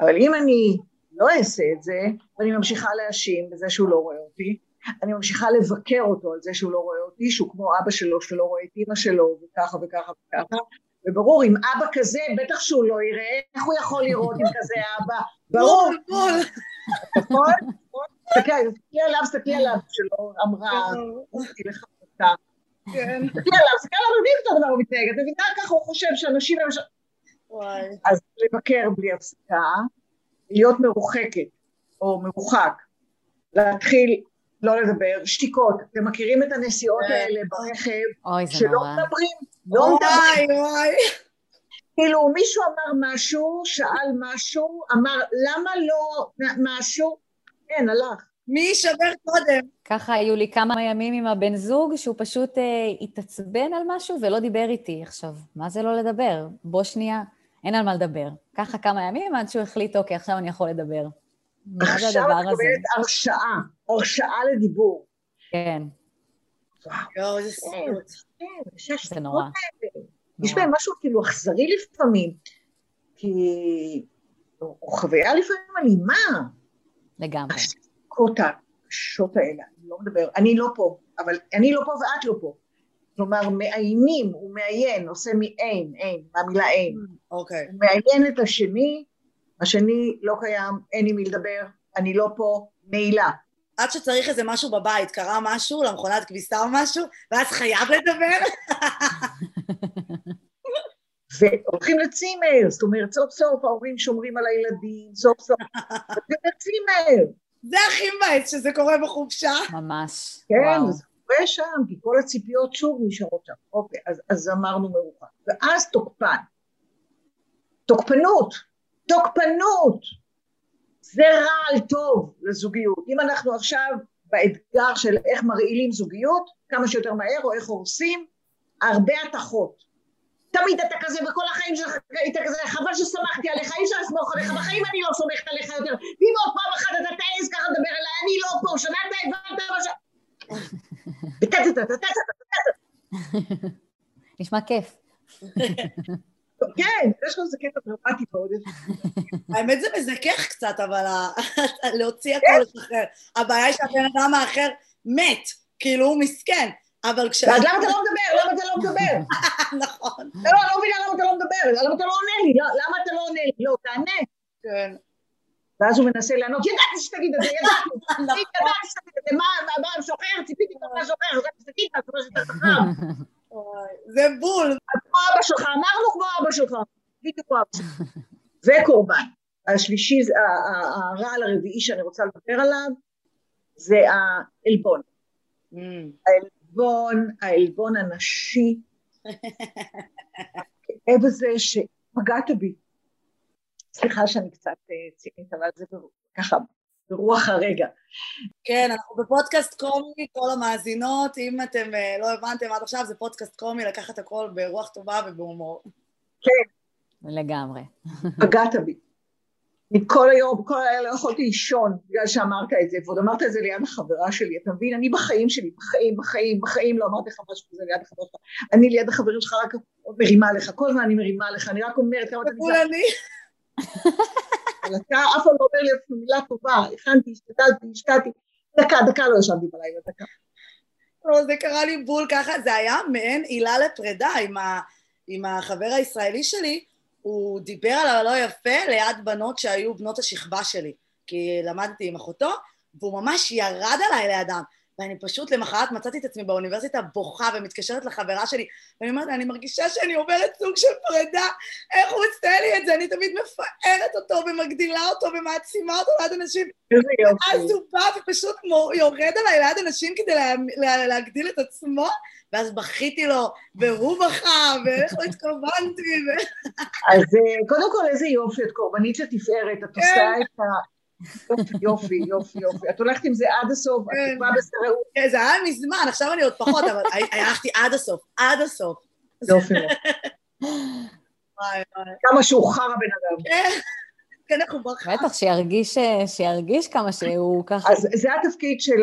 אבל אם אני לא אעשה את זה, ואני ממשיכה להאשים בזה שהוא לא רואה אותי, אני ממשיכה לבקר אותו על זה שהוא לא רואה אותי, שהוא כמו אבא שלו שלא רואה את אימא שלו, וככה וככה וככה, וברור, עם אבא כזה, בטח שהוא לא יראה, איך הוא יכול לראות עם כזה אבא? <laughs> ברור, בול, נכון? תסתכלי תסתכלי עליו, תסתכלי עליו, שלא אמרה, אותה. כן. תסתכלי עליו, תסתכלי עליו, יודעים את הדבר הוא מתנהג, את מבינה ככה הוא חושב שאנשים. וואי. אז לבקר בלי הפסקה, להיות מרוחקת או מרוחק, להתחיל לא לדבר, שתיקות, אתם מכירים את הנסיעות כן. האלה ברכב, אוי, זה שלא נורא. מדברים, לא מדברים, וואי, וואי. כאילו מישהו אמר משהו, שאל משהו, אמר למה לא משהו, אין, הלך. מי יישבר קודם? ככה היו לי כמה ימים עם הבן זוג, שהוא פשוט אה, התעצבן על משהו ולא דיבר איתי. עכשיו, מה זה לא לדבר? בוא שנייה, אין על מה לדבר. ככה כמה ימים עד שהוא החליט, אוקיי, עכשיו אני יכול לדבר. מה זה עכשיו הדבר את הזה? מקבלת הרשאה, הרשאה לדיבור. כן, איזה סיוט. כן, זה נורא. יש. בהם משהו כאילו אכזרי לפעמים, כי... או או חוויה לפעמים אלימה. לגמרי. השתיקות הקשות האלה, אני לא מדבר, אני לא פה, אבל אני לא פה ואת לא פה. כלומר, מאיינים, הוא מאיין, עושה מאין, אין, מהמילה אין. אוקיי. הוא מאיין את השני, השני לא קיים, אין עם מי לדבר, אני לא פה, נעילה. עד שצריך איזה משהו בבית, קרה משהו, למכונת כביסה או משהו, ואז חייב לדבר? והולכים לצימר, זאת אומרת, סוף סוף ההורים שומרים על הילדים, סוף סוף, הולכים לצימר. זה הכי מבאס שזה קורה בחופשה. ממש. כן, וואו. זה קורה שם, כי כל הציפיות שוב נשארות שם. אוקיי, אז, אז אמרנו מרוחק. ואז תוקפן. תוקפנות, תוקפנות. זה רע על טוב לזוגיות. אם אנחנו עכשיו באתגר של איך מרעילים זוגיות כמה שיותר מהר או איך הורסים הרבה התחות תמיד אתה כזה וכל החיים שלך היית כזה חבל שסמכתי עליך אי אפשר לסמוך עליך בחיים אני לא סומכת עליך יותר. ואם עוד פעם אחת אתה תעז ככה לדבר אליי אני לא פה שמעת הבנת מה ש... <laughs> נשמע כיף. <laughs> כן, יש לך איזה קטע דרמטי מאוד. האמת זה מזכך קצת, אבל להוציא הכל לשחרר. הבעיה היא שהבן אדם האחר מת, כאילו הוא מסכן. אבל כש... ואז למה אתה לא מדבר? למה אתה לא מדבר? <laughs> נכון. לא, לא, לא מבינה למה אתה לא מדבר, למה אתה לא עונה לי? לא, למה אתה לא עונה לי? לא, תענה. כן. ואז הוא מנסה לענות, ידעתי שתגיד את זה, ידעתי, <laughs> נכון. ידעתי שתגיד את זה, מה, מה, מה, שוחר, ציפיתי ממך שוחר, ידעתי שתגיד יותר חכם. <laughs> זה בול. כמו אבא שלך, אמרנו כמו אבא שלך, בדיוק כמו אבא שלך. <laughs> וקורבן. השלישי, הרעל הרביעי שאני רוצה לדבר עליו, זה העלבון. Mm. העלבון, העלבון הנשי, הכאב הזה שפגעת בי. סליחה שאני קצת אה, צינית, אבל זה ככה, ברוח הרגע. כן, אנחנו בפודקאסט קומי, כל המאזינות, אם אתם אה, לא הבנתם עד עכשיו, זה פודקאסט קומי, לקחת הכל ברוח טובה ובהומור. לגמרי. פגעת בי. מכל היום, כל הלילה לא יכולתי לישון בגלל שאמרת את זה, ועוד אמרת את זה ליד החברה שלי, אתה מבין? אני בחיים שלי, בחיים, בחיים, בחיים לא אמרתי לך משהו כזה ליד החברה שלך. אני ליד החברים שלך רק מרימה לך, כל הזמן אני מרימה לך, אני רק אומרת כמה אתה. אבל אתה אף פעם לא אומר לי אפילו מילה טובה, הכנתי, השתתלתי, השקעתי, דקה, דקה לא ישנתי בלילה, דקה. לא, זה קרה לי בול ככה, זה היה מעין עילה לפרידה עם, ה, עם החבר הישראלי שלי, הוא דיבר על הלא יפה ליד בנות שהיו בנות השכבה שלי, כי למדתי עם אחותו, והוא ממש ירד עליי לידם, ואני פשוט למחרת מצאתי את עצמי באוניברסיטה בוכה ומתקשרת לחברה שלי, ואני אומרת לה, אני מרגישה שאני עוברת סוג של פרידה, איך הוא עושה לי את זה? אני תמיד מפארת אותו ומגדילה אותו ומעצימה אותו ליד אנשים, איזה אז. הוא בא ופשוט יורד עליי ליד אנשים כדי לה, לה, להגדיל את עצמו, ואז בכיתי לו, והוא בכה, ואיך לא התכוונתי. אז אה, קודם כל איזה יופי, את קורבנית לתפארת, את עושה את ה... יופי, יופי, יופי, יופי. את הולכת עם זה עד הסוף, את כן. תקווה בסראות, כן, זה היה מזמן, עכשיו אני עוד פחות, אבל הלכתי עד הסוף, עד הסוף. יופי. <laughs> כמה שהוא חרא בן אדם. כן, כן, איך הוא בכה. בטח, שירגיש, שירגיש כמה שהוא ככה. אז זה התפקיד של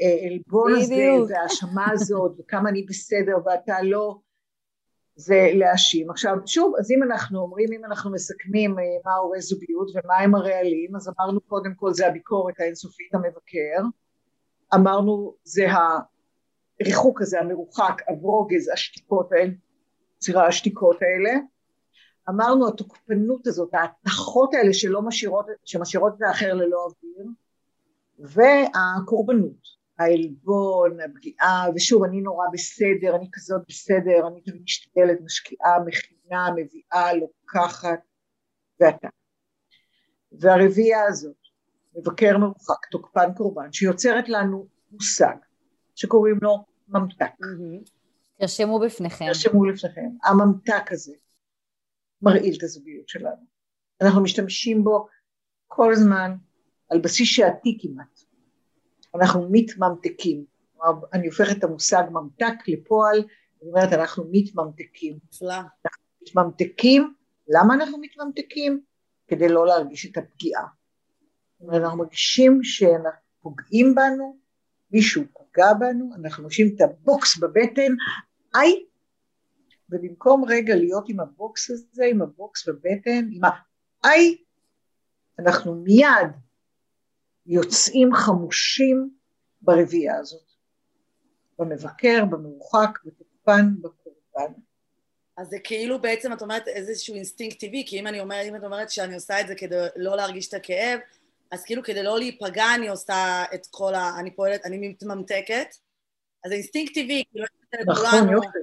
העלבון הזה. וההאשמה הזאת, וכמה אני בסדר ואתה לא, זה להאשים. עכשיו, שוב, אז אם אנחנו אומרים, אם אנחנו מסכמים אה, מה הורי זוגיות ומה הם הרעלים, אז אמרנו קודם כל זה הביקורת האינסופית המבקר, אמרנו זה הריחוק הזה, המרוחק, הברוגז, השתיקות האלה, סליחה, השתיקות האלה, אמרנו התוקפנות הזאת, ההתכות האלה שלא משאירות, שמשאירות את האחר ללא אוויר, והקורבנות, העלבון, הפגיעה, ושוב אני נורא בסדר, אני כזאת בסדר, אני תמיד משתדלת, משקיעה, מכינה, מביאה, לוקחת, ואתה. והרביעייה הזאת, מבקר מרוחק, תוקפן קורבן, שיוצרת לנו מושג שקוראים לו ממתק. מהמם. תרשמו בפניכם. תרשמו לפניכם, הממתק הזה מרעיל את הזוגיות שלנו. אנחנו משתמשים בו כל הזמן על בסיס שעתי כמעט. אנחנו מתממתקים. כלומר, אני הופכת את המושג ממתק לפועל, אני אומרת אנחנו מתממתקים. נפלא. מתממתקים, למה אנחנו מתממתקים? כדי לא להרגיש את הפגיעה. זאת אומרת, אנחנו מרגישים שפוגעים בנו, מישהו פגע בנו, אנחנו מרגישים את הבוקס בבטן, איי, ובמקום רגע להיות עם הבוקס הזה, עם הבוקס בבטן, עם האיי, אנחנו מיד יוצאים חמושים ברביעייה הזאת, במבקר, במרוחק, בתוקפן, בקורבן. אז זה כאילו בעצם, את אומרת, איזשהו אינסטינקט טבעי, כי אם אני אומרת, אם את אומרת שאני עושה את זה כדי לא להרגיש את הכאב, אז כאילו כדי לא להיפגע אני עושה את כל ה... אני פועלת, אני מתממתקת, אז זה אינסטינקט טבעי, כאילו, נכון. יופי.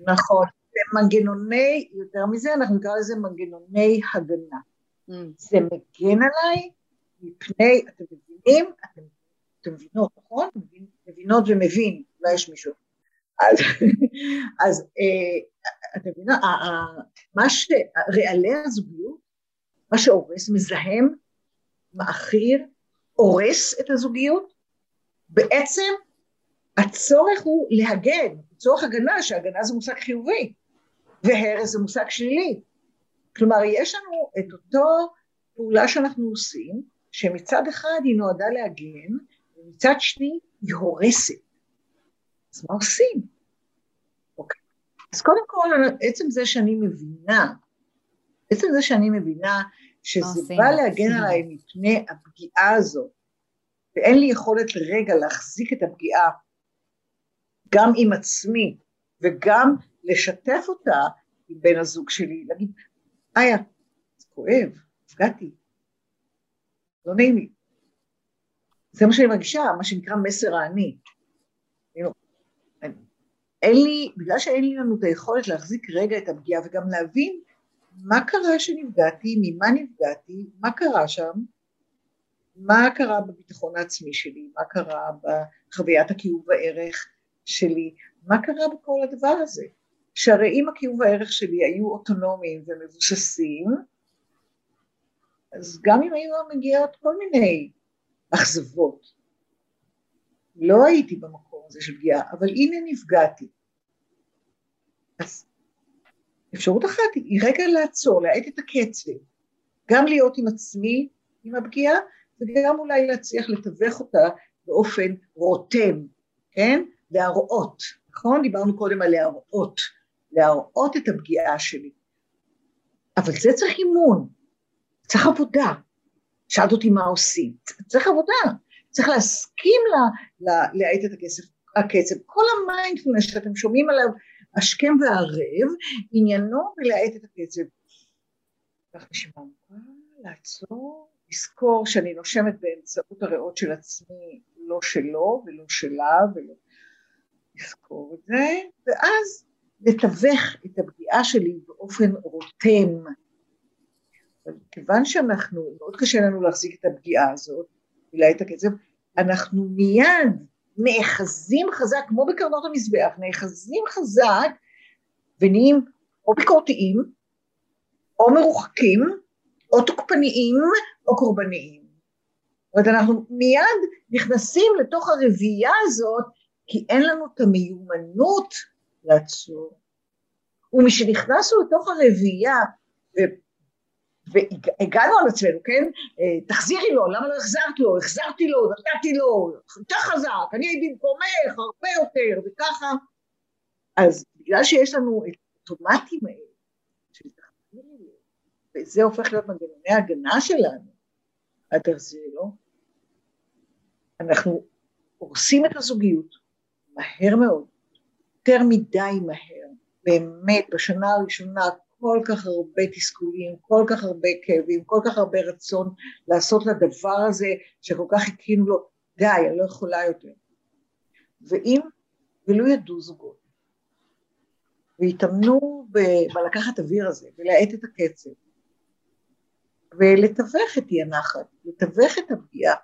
נכון. זה מנגנוני, יותר מזה, אנחנו נקרא לזה מנגנוני הגנה. Mm. זה מגן עליי מפני, אתם מבינים? אתם, אתם מבינות, נכון? מבינות ומבין, אולי יש מישהו. אז, <laughs> אז אה, אתם ה- מה ש... רעלי הזוגיות, מה שהורס, מזהם, מעכיר, הורס את הזוגיות, בעצם הצורך הוא להגן, צורך הגנה, שהגנה זה מושג חיובי, והרס זה מושג שלילי. כלומר, יש לנו את אותו פעולה שאנחנו עושים, שמצד אחד היא נועדה להגן, ומצד שני היא הורסת. אז מה עושים? אוקיי. אז קודם כל, עצם זה שאני מבינה, עצם זה שאני מבינה שזה עושים? בא להגן עליי מפני הפגיעה הזאת, ואין לי יכולת לרגע להחזיק את הפגיעה גם עם עצמי, וגם לשתף אותה עם בן הזוג שלי, להגיד, איה, זה כואב, נפגעתי, לא נעים לי. זה מה שאני מרגישה, מה שנקרא מסר האני. אני לא- אין לי, בגלל שאין לנו את היכולת להחזיק רגע את הפגיעה וגם להבין מה קרה שנפגעתי, ממה נפגעתי, מה קרה שם, מה קרה בביטחון העצמי שלי, מה קרה בחוויית הקיום והערך שלי, מה קרה בכל הדבר הזה. שהרי אם הקיום והערך שלי היו אוטונומיים ומבוססים, אז גם אם היו מגיעות כל מיני אכזבות, לא הייתי במקום הזה של פגיעה, אבל הנה נפגעתי. אז אפשרות אחת היא רגע לעצור, להאט את הקצב, גם להיות עם עצמי, עם הפגיעה, וגם אולי להצליח לתווך אותה באופן רותם, כן? להראות, נכון? דיברנו קודם על להראות, להראות את הפגיעה שלי. אבל זה צריך אימון, צריך עבודה. שאלת אותי מה עושים, צריך עבודה, צריך להסכים להאט את הכסף, הקצב. כל המיינדפולנס שאתם שומעים עליו השכם והערב, עניינו בלהאט את הקצב. כך נשימה עמוקה, לעצור, לזכור שאני נושמת באמצעות הריאות של עצמי, לא שלו ולא שלה, ולא... לזכור את זה, ואז לתווך את הפגיעה שלי באופן רותם. אבל כיוון שאנחנו, מאוד קשה לנו להחזיק את הפגיעה הזאת, ולהאט את הקצב, אנחנו מיד נאחזים חזק, כמו בקרנות המזבח, נאחזים חזק ונהיים או ביקורתיים, או מרוחקים, או תוקפניים, או קורבניים. זאת אומרת, אנחנו מיד נכנסים לתוך הרביעייה הזאת, כי אין לנו את המיומנות לעצור. ומשנכנסנו לתוך הרביעייה, והגענו על עצמנו, כן? אה, תחזירי לו, למה לא החזרת לו? החזרתי לו, נתתי לו, יותר חזק, אני הייתי במקומך, הרבה יותר, וככה. אז בגלל שיש לנו את האוטומטים האלה, של לו, וזה הופך להיות מנגנוני ההגנה שלנו, אל תחזירי לו, אנחנו הורסים את הזוגיות מהר מאוד, יותר מדי מהר, באמת, בשנה הראשונה כל כך הרבה תסכולים, כל כך הרבה כאבים, כל כך הרבה רצון לעשות לדבר הזה שכל כך חיכינו לו, די, אני לא יכולה יותר. ואם, ולו ידעו זוגות, והתאמנו בלקחת אוויר הזה, ולהאט את הקצב, ולתווך את אי הנחת, לתווך את הפגיעה,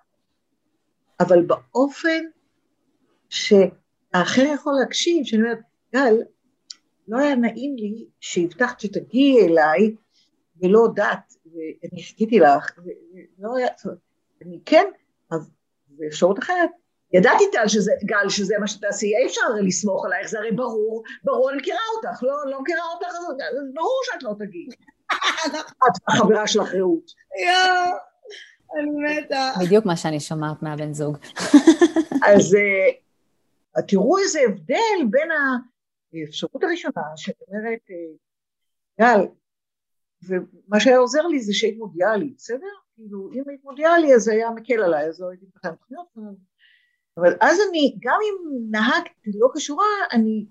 אבל באופן שהאחר יכול להקשיב, שאני אומרת, גל, לא היה נעים לי שהבטחת שתגיעי אליי ולא הודעת, ואני חיכיתי לך, ולא היה, אני כן, אז באפשרות אחרת, ידעתי טל שזה, גל שזה מה שתעשי, אי אפשר לסמוך עלייך, זה הרי ברור, ברור, אני מכירה אותך, לא, לא מכירה אותך, אז ברור שאת לא תגיעי. <laughs> את החברה שלך רעות. יואו, אני מתה. בדיוק מה שאני שומעת מהבן זוג. אז אה, תראו איזה הבדל בין ה... האפשרות הראשונה שאת אומרת, אה, גל, ומה שהיה עוזר לי זה שהיית מודיעה לי, בסדר? כאילו, אם היית מודיעה לי אז זה היה מקל עליי, אז לא הייתי מפתחת תוכניות. אבל אז אני, גם אם נהגתי לא כשורה, אני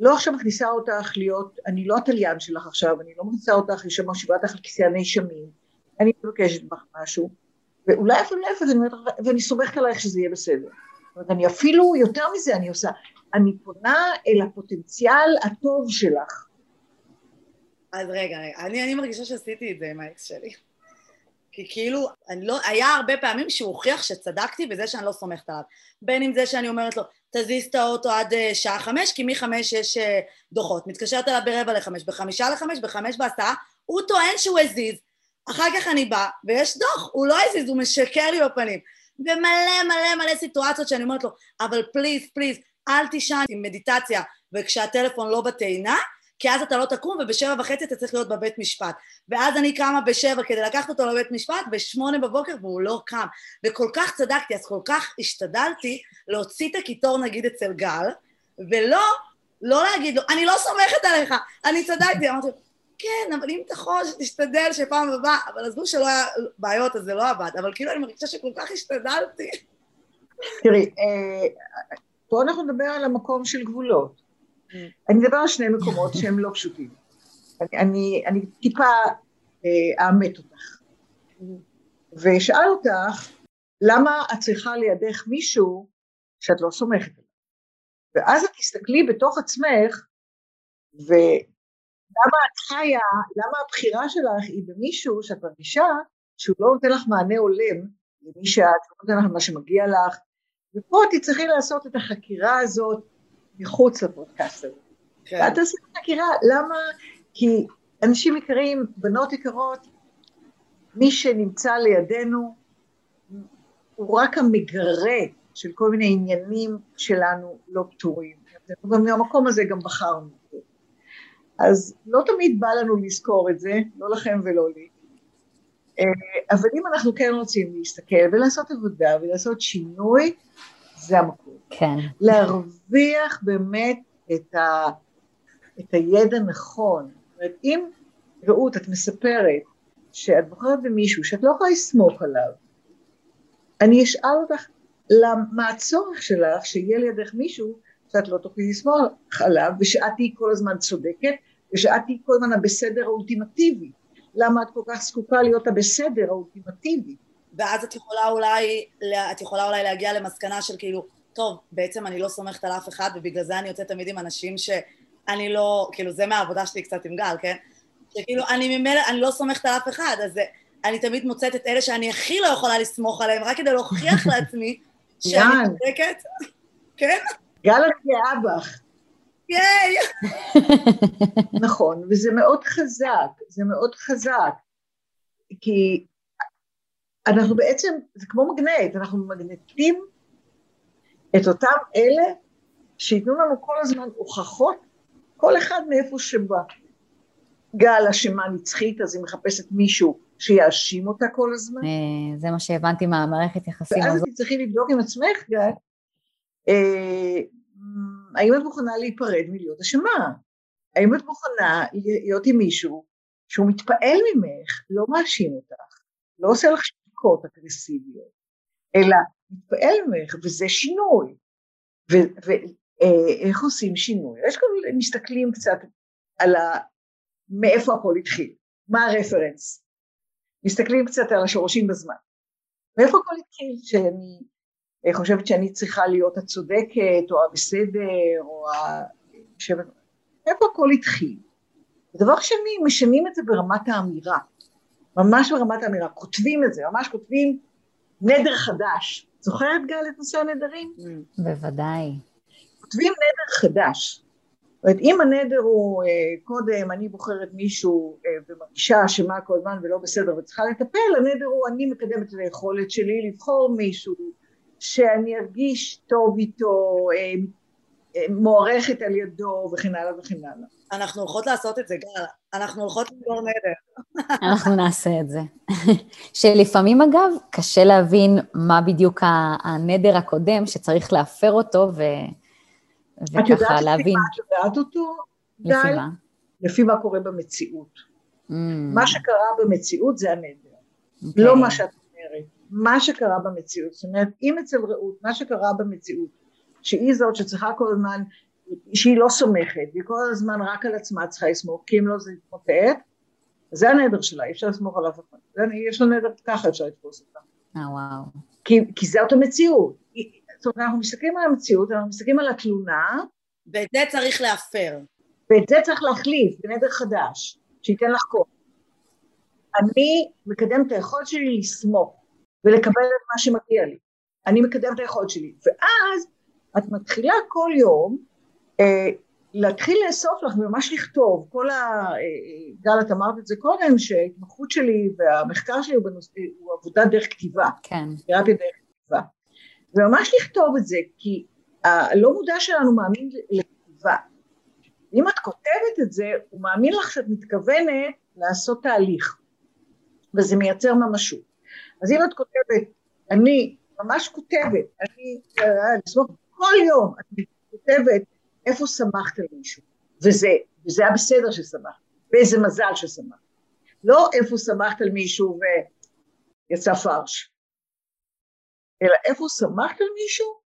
לא עכשיו מכניסה אותך להיות, אני לא התליין שלך עכשיו, אני לא מכניסה אותך לשם מושיבה אותך על כיסא הנאשמים, אני מבקשת ממך משהו, ואולי אפילו להפך, ואני סומכת עלייך שזה יהיה בסדר. זאת אומרת, אני אפילו, יותר מזה אני עושה, אני פונה אל הפוטנציאל הטוב שלך. אז רגע, רגע, אני, אני מרגישה שעשיתי את זה עם האקס שלי. כי כאילו, אני לא, היה הרבה פעמים שהוא הוכיח שצדקתי בזה שאני לא סומכת עליו. בין אם זה שאני אומרת לו, תזיז את האוטו עד uh, שעה חמש, כי מחמש יש uh, דוחות. מתקשרת אליו ברבע לחמש, בחמישה לחמש, בחמש בעשרה, הוא טוען שהוא הזיז. אחר כך אני באה, ויש דוח, הוא לא הזיז, הוא משקר לי בפנים. ומלא מלא מלא סיטואציות שאני אומרת לו, אבל פליז, פליז, אל תישן עם מדיטציה וכשהטלפון לא בטעינה, כי אז אתה לא תקום ובשבע וחצי אתה צריך להיות בבית משפט. ואז אני קמה בשבע כדי לקחת אותו לבית משפט, בשמונה בבוקר והוא לא קם. וכל כך צדקתי, אז כל כך השתדלתי להוציא את הקיטור נגיד אצל גל, ולא, לא להגיד לו, אני לא סומכת עליך, אני צדקתי. אמרתי לו, כן, אבל אם אתה יכול שתשתדל שפעם הבאה, אבל עזבו שלא היה בעיות, אז זה לא עבד, אבל כאילו אני מרגישה שכל כך השתדלתי. תראי, אה, פה אנחנו נדבר על המקום של גבולות. Mm. אני מדבר על שני מקומות שהם לא פשוטים. אני, אני, אני טיפה אה, אאמת אותך. Mm. ואשאל אותך, למה את צריכה לידך מישהו שאת לא סומכת עליו? ואז את תסתכלי בתוך עצמך, ולמה את חיה, למה הבחירה שלך היא במישהו שאת מרגישה שהוא לא נותן לך מענה הולם למי שאת, לא נותן לך מה שמגיע לך, ופה תצטרכי לעשות את החקירה הזאת מחוץ לפודקאסט הזה. כן. ואת תעשי את החקירה, למה? כי אנשים יקרים, בנות יקרות, מי שנמצא לידינו הוא רק המגרה של כל מיני עניינים שלנו לא פתורים. גם מהמקום הזה גם בחרנו. אז לא תמיד בא לנו לזכור את זה, לא לכם ולא לי. אה, אבל אם אנחנו כן רוצים להסתכל ולעשות עבודה ולעשות שינוי, זה המקום. כן. להרוויח באמת את, ה, את הידע נכון. זאת אומרת, אם, רעות, את מספרת שאת בוחרת במישהו שאת לא יכולה לסמוך עליו, אני אשאל אותך מה הצורך שלך שיהיה לידך מישהו שאת לא תוכלי לסמוך עליו ושאת תהיי כל הזמן צודקת ושאת תהיי כל הזמן הבסדר האולטימטיבי. למה את כל כך זקוקה להיות הבסדר האולטימטיבי? ואז את יכולה אולי, את יכולה אולי להגיע למסקנה של כאילו, טוב, בעצם אני לא סומכת על אף אחד ובגלל זה אני יוצאת תמיד עם אנשים שאני לא, כאילו זה מהעבודה שלי קצת עם גל, כן? שכאילו אני ממילא, אני לא סומכת על אף אחד, אז אני תמיד מוצאת את אלה שאני הכי לא יכולה לסמוך עליהם, רק כדי להוכיח לעצמי שאני צודקת. כן? גל את גאה בך. ייי! <laughs> נכון, וזה מאוד חזק, זה מאוד חזק, כי אנחנו בעצם, זה כמו מגנט, אנחנו מגנטים את אותם אלה שייתנו לנו כל הזמן הוכחות, כל אחד מאיפה שבא. גל אשמה נצחית, אז היא מחפשת מישהו שיאשים אותה כל הזמן. אה, זה מה שהבנתי מהמערכת יחסים הזאת. ואז את צריכי לבדוק עם עצמך, גל, אה, האם את מוכנה להיפרד מלהיות אשמה? האם את מוכנה להיות עם מישהו שהוא מתפעל ממך, לא מאשים אותך, לא עושה לך שתיקות אגרסיביות, אלא מתפעל ממך, וזה שינוי. ואיך אה, עושים שינוי? יש כאלה מסתכלים קצת על ה... מאיפה הכל התחיל, מה הרפרנס, מסתכלים קצת על השורשים בזמן. מאיפה הכל התחיל שאני חושבת שאני צריכה להיות הצודקת או הבסדר או ה... איפה הכל התחיל? ודבר שני, משנים את זה ברמת האמירה, ממש ברמת האמירה, כותבים את זה, ממש כותבים נדר חדש. זוכרת גל את נושא הנדרים? בוודאי. כותבים נדר חדש. זאת אומרת, אם הנדר הוא אה, קודם אני בוחרת מישהו אה, ומרגישה אשמה כל הזמן ולא בסדר וצריכה לטפל, הנדר הוא אני מקדמת את היכולת שלי לבחור מישהו שאני ארגיש טוב איתו, אה, אה, מוערכת על ידו וכן הלאה וכן הלאה. אנחנו הולכות לעשות את זה, גל. אנחנו הולכות לגמור נדר. אנחנו נעשה את זה. שלפעמים, אגב, קשה להבין מה בדיוק הנדר הקודם, שצריך להפר אותו, ו... וככה להבין. את יודעת אותו? לפי מה? לפי מה קורה במציאות. Mm. מה שקרה במציאות זה הנדר. Okay. אוקיי. לא מה שאת. מה שקרה במציאות. זאת אומרת, אם אצל רעות, מה שקרה במציאות, שהיא זאת שצריכה כל הזמן, שהיא לא סומכת, והיא כל הזמן רק על עצמה צריכה לסמוך, כי אם לא זה יתמוטט, זה הנדר שלה, אי אפשר לסמוך על אף אחד. יש לה נדר ככה אפשר לתפוס אותה. אה, וואו. כי, כי זאת המציאות. זאת אומרת, אנחנו מסתכלים על המציאות, אנחנו מסתכלים על התלונה. ואת זה צריך להפר. ואת זה צריך להחליף בנדר חדש, שייתן לך כוח. אני מקדם את היכולת שלי לסמוך ולקבל את מה שמגיע לי. אני מקדם את היכולת שלי. ואז את מתחילה כל יום אה, להתחיל לאסוף לך וממש לכתוב. כל ה... אה, גל, את אמרת את זה קודם, שההתמחות שלי והמחקר שלי הוא, בנוס... הוא עבודה דרך כתיבה. כן. תרפיה דרך כתיבה. וממש לכתוב את זה, כי הלא מודע שלנו מאמין לכתיבה. אם את כותבת את זה, הוא מאמין לך שאת מתכוונת לעשות תהליך, וזה מייצר ממשות. אז אם את כותבת, אני ממש כותבת, אני, לסמוך כל יום, את כותבת איפה שמחת על מישהו, וזה, וזה היה בסדר ששמחת, ואיזה מזל שסמכת. לא איפה סמכת על מישהו ויצא פרש, אלא איפה סמכת על מישהו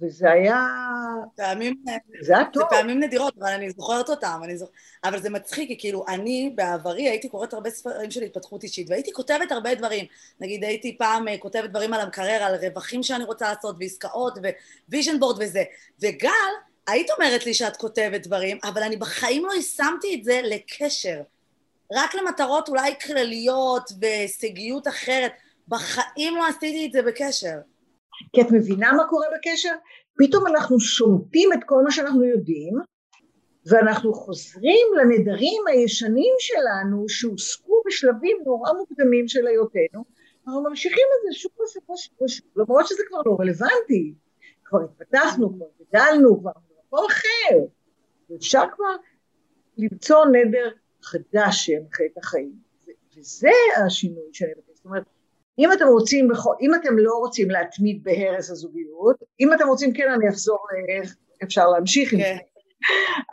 וזה היה... פעמים, זה היה טוב. זה פעמים נדירות, אבל אני זוכרת אותם, אני זוכ... אבל זה מצחיק, כי כאילו, אני בעברי הייתי קוראת הרבה ספרים של התפתחות אישית, והייתי כותבת הרבה דברים. נגיד, הייתי פעם אה, כותבת דברים על המקרר, על רווחים שאני רוצה לעשות, ועסקאות, ו vision board וזה. וגל, היית אומרת לי שאת כותבת דברים, אבל אני בחיים לא יישמתי את זה לקשר. רק למטרות אולי כלליות והישגיות אחרת. בחיים לא עשיתי את זה בקשר. כי את מבינה מה קורה בקשר? פתאום אנחנו שומטים את כל מה שאנחנו יודעים, ואנחנו חוזרים לנדרים הישנים שלנו שהוסקו בשלבים נורא מוקדמים של היותנו, אנחנו ממשיכים את זה שוב ושוב ושוב ושוב, למרות שזה כבר לא רלוונטי, כבר התפתחנו, כבר גדלנו, כבר במקום אחר, ואפשר כבר למצוא נדר חדש שינחה את החיים, וזה השינוי שאני מבקשת, זאת אומרת, אם אתם רוצים, אם אתם לא רוצים להתמיד בהרס הזוגיות, אם אתם רוצים כן אני אחזור לאיך אפשר להמשיך עם זה, כן.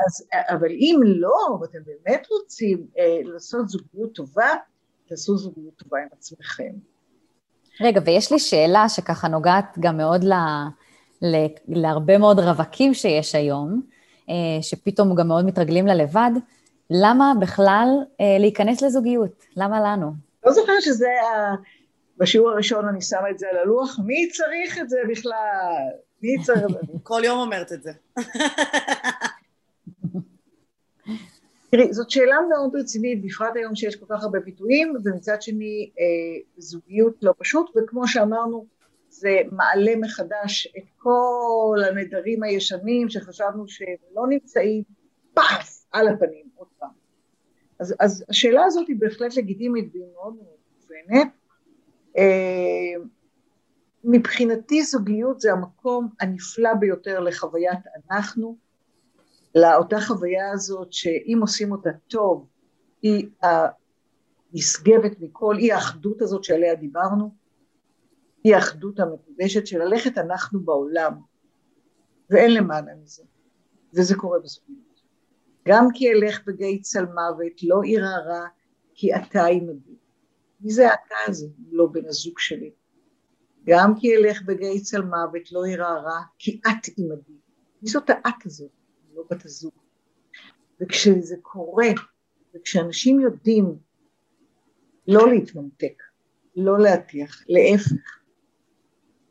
אז, אבל אם לא, ואתם באמת רוצים אה, לעשות זוגיות טובה, תעשו זוגיות טובה עם עצמכם. רגע, ויש לי שאלה שככה נוגעת גם מאוד ל, ל, להרבה מאוד רווקים שיש היום, אה, שפתאום גם מאוד מתרגלים ללבד, למה בכלל אה, להיכנס לזוגיות? למה לנו? לא זוכרת שזה ה... בשיעור הראשון אני שמה את זה על הלוח, מי צריך את זה בכלל? מי צריך את זה? <laughs> כל יום אומרת את זה. <laughs> תראי, זאת שאלה מאוד רצינית, בפרט היום שיש כל כך הרבה ביטויים, ומצד שני אה, זוגיות לא פשוט, וכמו שאמרנו, זה מעלה מחדש את כל הנדרים הישנים שחשבנו שהם לא נמצאים, פס, על הפנים, עוד פעם. אז, אז השאלה הזאת היא בהחלט לגיטימית והיא מאוד מאוד מובנת. אה, מבחינתי זוגיות זה המקום הנפלא ביותר לחוויית אנחנו, לאותה חוויה הזאת שאם עושים אותה טוב היא הנשגבת מכל, היא האחדות הזאת שעליה דיברנו, היא האחדות המקודשת של ללכת אנחנו בעולם. ואין למעלה מזה וזה קורה בזוגיות. גם כי אלך בגיא צלמוות לא ירא רע כי אתה עמדי מי זה אתה הזה, לא בן הזוג שלי? גם כי אלך בגיא צל מוות לא ירא רע, כי את עמדי. מי זאת האת הזאת, לא בת הזוג? וכשזה קורה, וכשאנשים יודעים לא להתממתק, לא להטיח, להפך,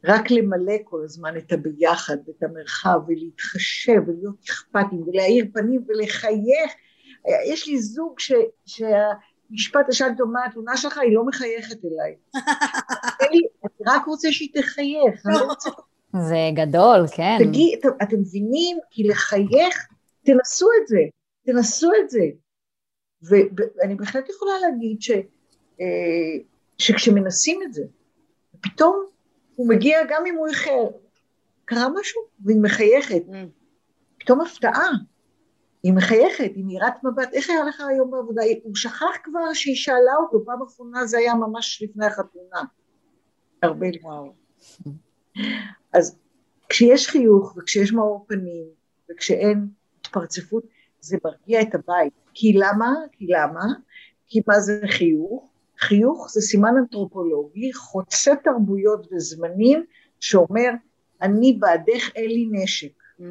רק למלא כל הזמן את הביחד, את המרחב, ולהתחשב, ולהיות אכפתים, ולהאיר פנים, ולחייך. יש לי זוג ש... שה... משפט השאלה דומה, התלונה שלך היא לא מחייכת אליי. <laughs> אני רק רוצה שהיא תחייך. לא זה גדול, כן. תגיד, אתם מבינים? כי לחייך, תנסו את זה, תנסו את זה. ואני בהחלט יכולה להגיד ש, אה, שכשמנסים את זה, פתאום הוא מגיע גם אם הוא איחר. קרה משהו והיא מחייכת. Mm. פתאום הפתעה. היא מחייכת, היא נראית מבט, איך היה לך היום בעבודה? הוא שכח כבר שהיא שאלה אותו, פעם אחרונה זה היה ממש לפני החתונה. הרבה וואו. אז כשיש חיוך וכשיש מאור פנים וכשאין התפרצפות, זה מרגיע את הבית. כי למה? כי למה? כי מה זה חיוך? חיוך זה סימן אנתרופולוגי, חוצה תרבויות וזמנים, שאומר, אני בעדך אין לי נשק. Mm.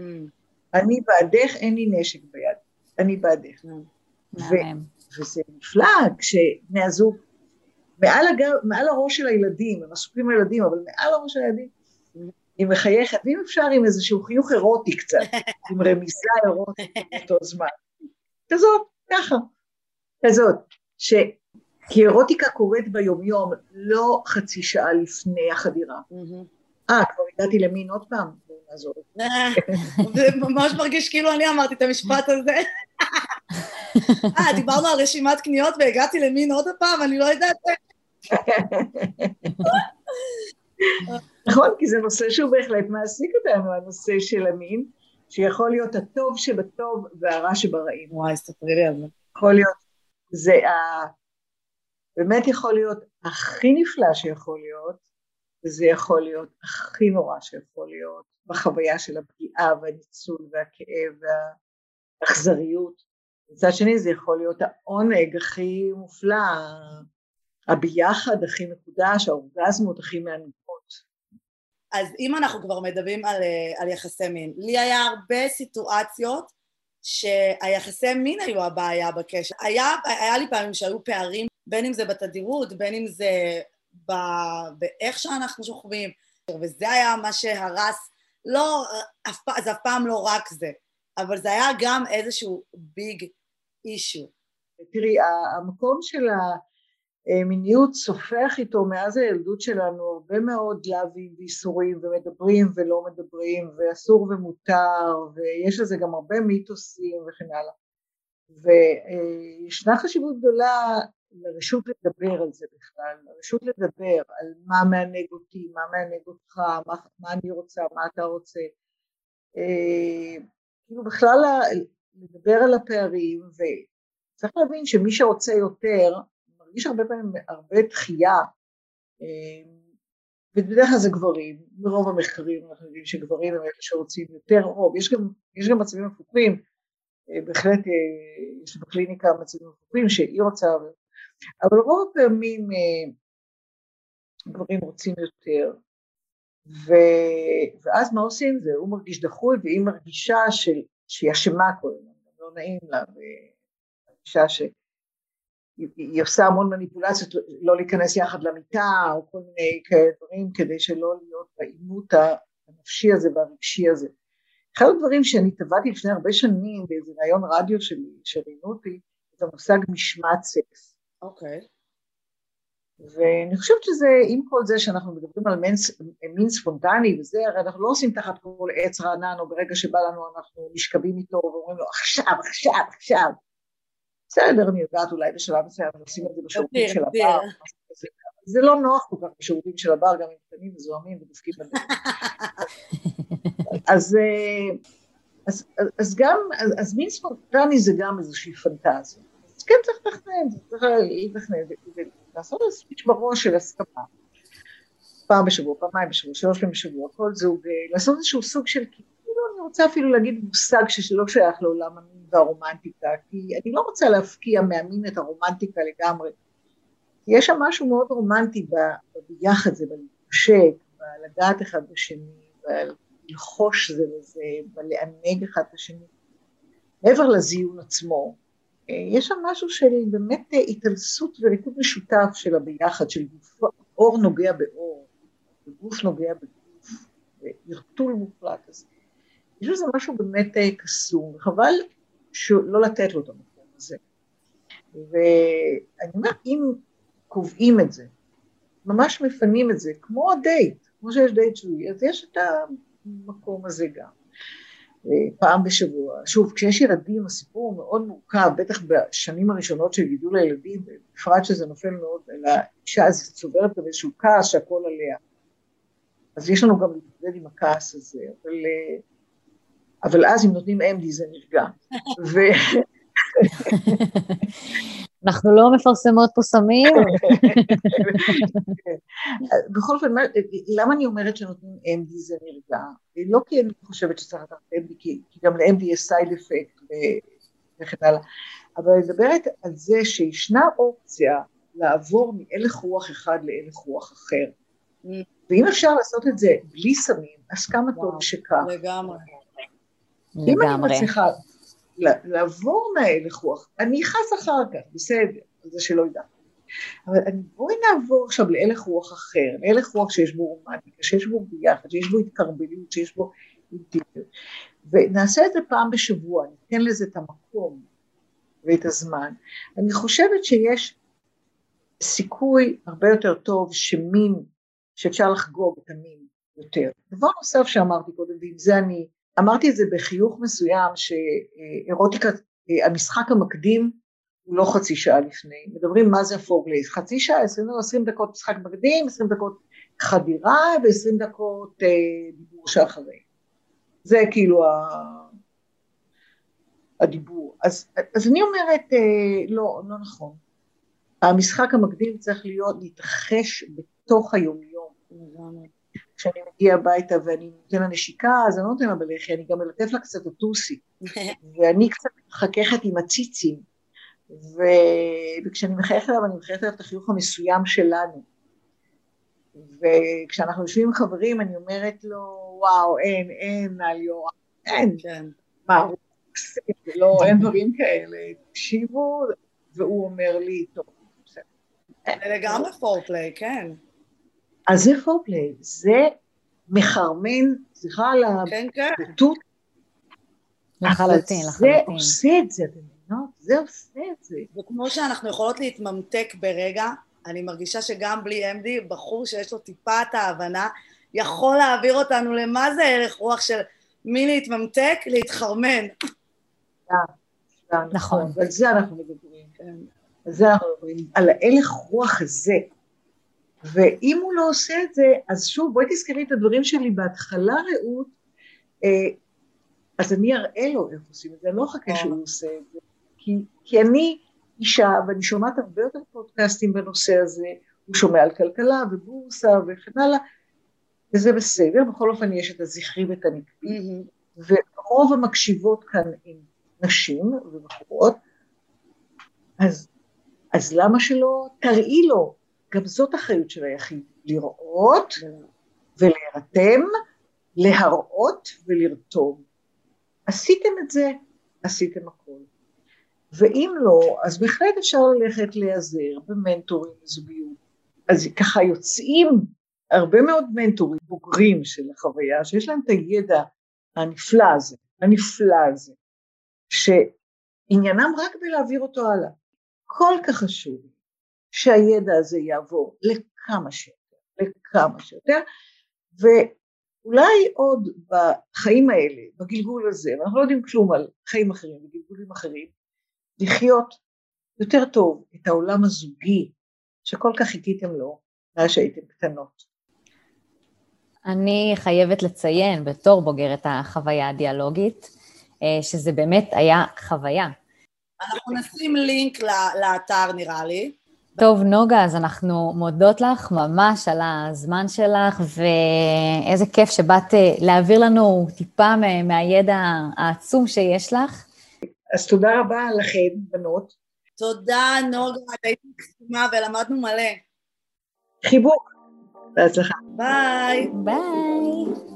אני בעדך, אין לי נשק ביד, אני בעדך. וזה נפלא כשבני הזוג, מעל, הגר, מעל הראש של הילדים, הם עסוקים לילדים, אבל מעל הראש של הילדים, היא מחייכת, ואם אפשר עם איזשהו חיוך אירוטי קצת, <laughs> עם רמיזה אירוטית באותו זמן. כזאת, ככה, כזאת, ש... כי אירוטיקה קורית ביומיום, לא חצי שעה לפני החדירה. אה, כבר הגעתי למין עוד פעם, נעזוב. זה ממש מרגיש כאילו אני אמרתי את המשפט הזה. אה, דיברנו על רשימת קניות והגעתי למין עוד פעם, אני לא יודעת. נכון, כי זה נושא שהוא בהחלט מעסיק אותנו, הנושא של המין, שיכול להיות הטוב שבטוב והרע שברעים. וואי, ספרי לי על זה. יכול להיות, זה ה... באמת יכול להיות הכי נפלא שיכול להיות, וזה יכול להיות הכי נורא שיכול להיות בחוויה של הפגיעה והניצול והכאב והאכזריות. מצד שני זה יכול להיות העונג הכי מופלא, הביחד הכי מקודש, האורגזמות הכי מענגות. אז אם אנחנו כבר מדברים על, אה, על יחסי מין, לי היה הרבה סיטואציות שהיחסי מין היו הבעיה בקשר. היה, היה לי פעמים שהיו פערים, בין אם זה בתדירות, בין אם זה ב, באיך שאנחנו שוכבים, וזה היה מה שהרס, לא, אף, זה אף פעם לא רק זה, אבל זה היה גם איזשהו ביג אישו. תראי, המקום של המיניות סופח איתו מאז הילדות שלנו הרבה מאוד לאווים ואיסורים ומדברים ולא מדברים ואסור ומותר ויש לזה גם הרבה מיתוסים וכן הלאה. וישנה חשיבות גדולה לרשות לדבר על זה בכלל, לרשות לדבר על מה מענג אותי, מה מענג אותך, מה, מה אני רוצה, מה אתה רוצה. אה, כאילו בכלל לדבר על הפערים וצריך להבין שמי שרוצה יותר מרגיש הרבה פעמים הרבה דחייה אה, ובדרך כלל זה גברים, ברוב המחקרים אנחנו יודעים שגברים הם אלה שרוצים יותר רוב, יש גם, יש גם מצבים הפוכים, אה, בהחלט יש בקליניקה מצבים הפוכים שהיא רוצה אבל רוב הפעמים אה, גברים רוצים יותר, ו... ואז מה עושים זה? הוא מרגיש דחוי והיא מרגישה של... שהיא אשמה כל הזמן, לא נעים לה, ומרגישה שהיא עושה המון מניפולציות לא להיכנס יחד למיטה או כל מיני כאלה דברים כדי שלא להיות בעימות הנפשי הזה והרגשי הזה. אחד הדברים שאני טבעתי לפני הרבה שנים באיזה ראיון רדיו שלי, שראיינו אותי, זה המושג משמעת סקס. אוקיי. ואני חושבת שזה, עם כל זה שאנחנו מדברים על מין, מין ספונטני וזה, הרי אנחנו לא עושים תחת כל עץ רענן, או ברגע שבא לנו אנחנו נשכבים איתו ואומרים לו עכשיו, עכשיו, עכשיו. בסדר, אני יודעת, אולי בשלב מסוים עושים את זה בשירותים של הבר. זה לא נוח כל כך בשירותים של הבר, גם עם קטנים מזוהמים ודופקים בדרך. <laughs> אז, אה, אז, אז גם, אז, אז מין ספונטני זה גם איזושהי פנטזיה. כן צריך לתכנן, צריך לתכנן ולעשות איזה ספיץ' בראש של הסכמה. פעם בשבוע, פעמיים בשבוע, שלוש פעמים בשבוע, כל זוג, לעשות איזשהו סוג של, כאילו אני רוצה אפילו להגיד מושג שלא שייך לעולם המין והרומנטיקה, כי אני לא רוצה להפקיע מהמין את הרומנטיקה לגמרי. יש שם משהו מאוד רומנטי ביחד זה, בלהתנשק, בלגעת אחד בשני, בלחוש זה לזה, בלענג אחד את השני. מעבר לזיון עצמו, יש שם משהו של באמת התעלסות וריקוד משותף של הביחד, של גוף, אור נוגע באור, וגוף נוגע בגוף, וערטול מוחלט כזה. יש לזה משהו באמת קסום, וחבל לא לתת לו את המקום הזה. ואני אומרת, אם קובעים את זה, ממש מפנים את זה, כמו הדייט, כמו שיש דייט שלי, אז יש את המקום הזה גם. פעם בשבוע. שוב, כשיש ילדים הסיפור הוא מאוד מורכב, בטח בשנים הראשונות של גידול הילדים, בפרט שזה נופל מאוד על האישה, אז צוברת גם איזשהו כעס שהכל עליה. אז יש לנו גם להתמודד עם הכעס הזה, אבל, אבל אז אם נותנים אמדי זה נרגע. ו... <laughs> אנחנו לא מפרסמות פה סמים. <laughs> בכל אופן, למה אני אומרת שנותנים MD זה נרגע? לא כי אני חושבת שצריך לקחת MD, כי גם ל-MD יש סייד אפקט וכן הלאה, אבל אני מדברת על זה שישנה אופציה לעבור מהלך רוח אחד להלך רוח אחר. ואם אפשר לעשות את זה בלי סמים, אז כמה טוב שכך. לגמרי. אם אני מצליחה לעבור מההלך רוח, אני אכעס אחר כך, בסדר, זה שלא ידע. אבל אני, בואי נעבור עכשיו להלך רוח אחר, להלך רוח שיש בו רומנטיקה, שיש בו ביחד, שיש בו התקרבלות, שיש בו אינטימיות, ונעשה את זה פעם בשבוע, ניתן לזה את המקום ואת הזמן. אני חושבת שיש סיכוי הרבה יותר טוב שמין, שאפשר לחגוג את המין יותר. דבר נוסף שאמרתי קודם, ועם זה אני אמרתי את זה בחיוך מסוים שאירוטיקה, המשחק המקדים הוא לא חצי שעה לפני, מדברים מה זה הפורלייס, חצי שעה, עשרים, דקות משחק מקדים, עשרים דקות חדירה ועשרים דקות אה, דיבור שאחרי. זה כאילו ה... הדיבור. אז, אז אני אומרת, אה, לא, לא נכון. המשחק המקדים צריך להיות, להתרחש בתוך היומיום. כשאני מגיע הביתה ואני נותן לה נשיקה, אז אני לא נותן לה בלחי, אני גם מלטף לה קצת הטוסי, <laughs> ואני קצת מחככת עם הציצים, ו... וכשאני מחייכת אליו, אני מחייכת אליו את החיוך המסוים שלנו. וכשאנחנו יושבים עם חברים, אני אומרת לו, וואו, אין, אין על יורם, אין. כן. מה, הוא מקסים, לא, אין דברים כאלה, תקשיבו, והוא אומר לי, טוב, בסדר. זה לגמרי פורפליי, כן. אז זה פורפליי, זה מחרמן, סליחה על כן, כן. הבוטות, לחלוטין, זה לחלוטין. עושה את זה, אתם מבינות? זה עושה את זה. וכמו שאנחנו יכולות להתממתק ברגע, אני מרגישה שגם בלי אמדי, בחור שיש לו טיפה את ההבנה, יכול להעביר אותנו למה זה ערך רוח של מי להתממתק, להתחרמן. נכון. ועל זה אנחנו מדברים. על זה אנחנו מדברים, על ההלך רוח הזה. ואם הוא לא עושה את זה, אז שוב, בואי תזכרי את הדברים שלי. בהתחלה, רעות, אה, אז אני אראה לו איך עושים את זה, אני לא אחכה שהוא עושה את זה. כי, כי אני אישה, ואני שומעת הרבה יותר פודקאסטים בנושא הזה, הוא שומע על כלכלה ובורסה וכן הלאה, וזה בסדר, בכל אופן יש את הזכרי ואת הנקבי, ורוב המקשיבות כאן הן נשים ובחורות, אז, אז למה שלא תראי לו? גם זאת אחריות של היחיד, לראות ולהירתם, להראות ולרתום. עשיתם את זה, עשיתם הכל. ואם לא, אז בהחלט אפשר ללכת להיעזר במנטורים לזוגיות. אז ככה יוצאים הרבה מאוד מנטורים בוגרים של החוויה, שיש להם את הידע הנפלא הזה, הנפלא הזה, שעניינם רק בלהעביר אותו הלאה. כל כך חשוב שהידע הזה יעבור לכמה שיותר, לכמה שיותר, ואולי עוד בחיים האלה, בגלגול הזה, ואנחנו לא יודעים כלום על חיים אחרים וגלגולים אחרים, לחיות יותר טוב את העולם הזוגי שכל כך חיכיתם לו מאז שהייתם קטנות. אני חייבת לציין, בתור בוגרת החוויה הדיאלוגית, אה, שזה באמת היה חוויה. אנחנו נשים לינק לאתר נראה לי. טוב, נוגה, אז אנחנו מודות לך ממש על הזמן שלך, ואיזה כיף שבאת אה, להעביר לנו טיפה מה- מהידע העצום שיש לך. אז תודה רבה לכן, בנות. תודה, נוגה, את היית מקסימה ולמדנו מלא. חיבוק. בהצלחה. ביי. ביי.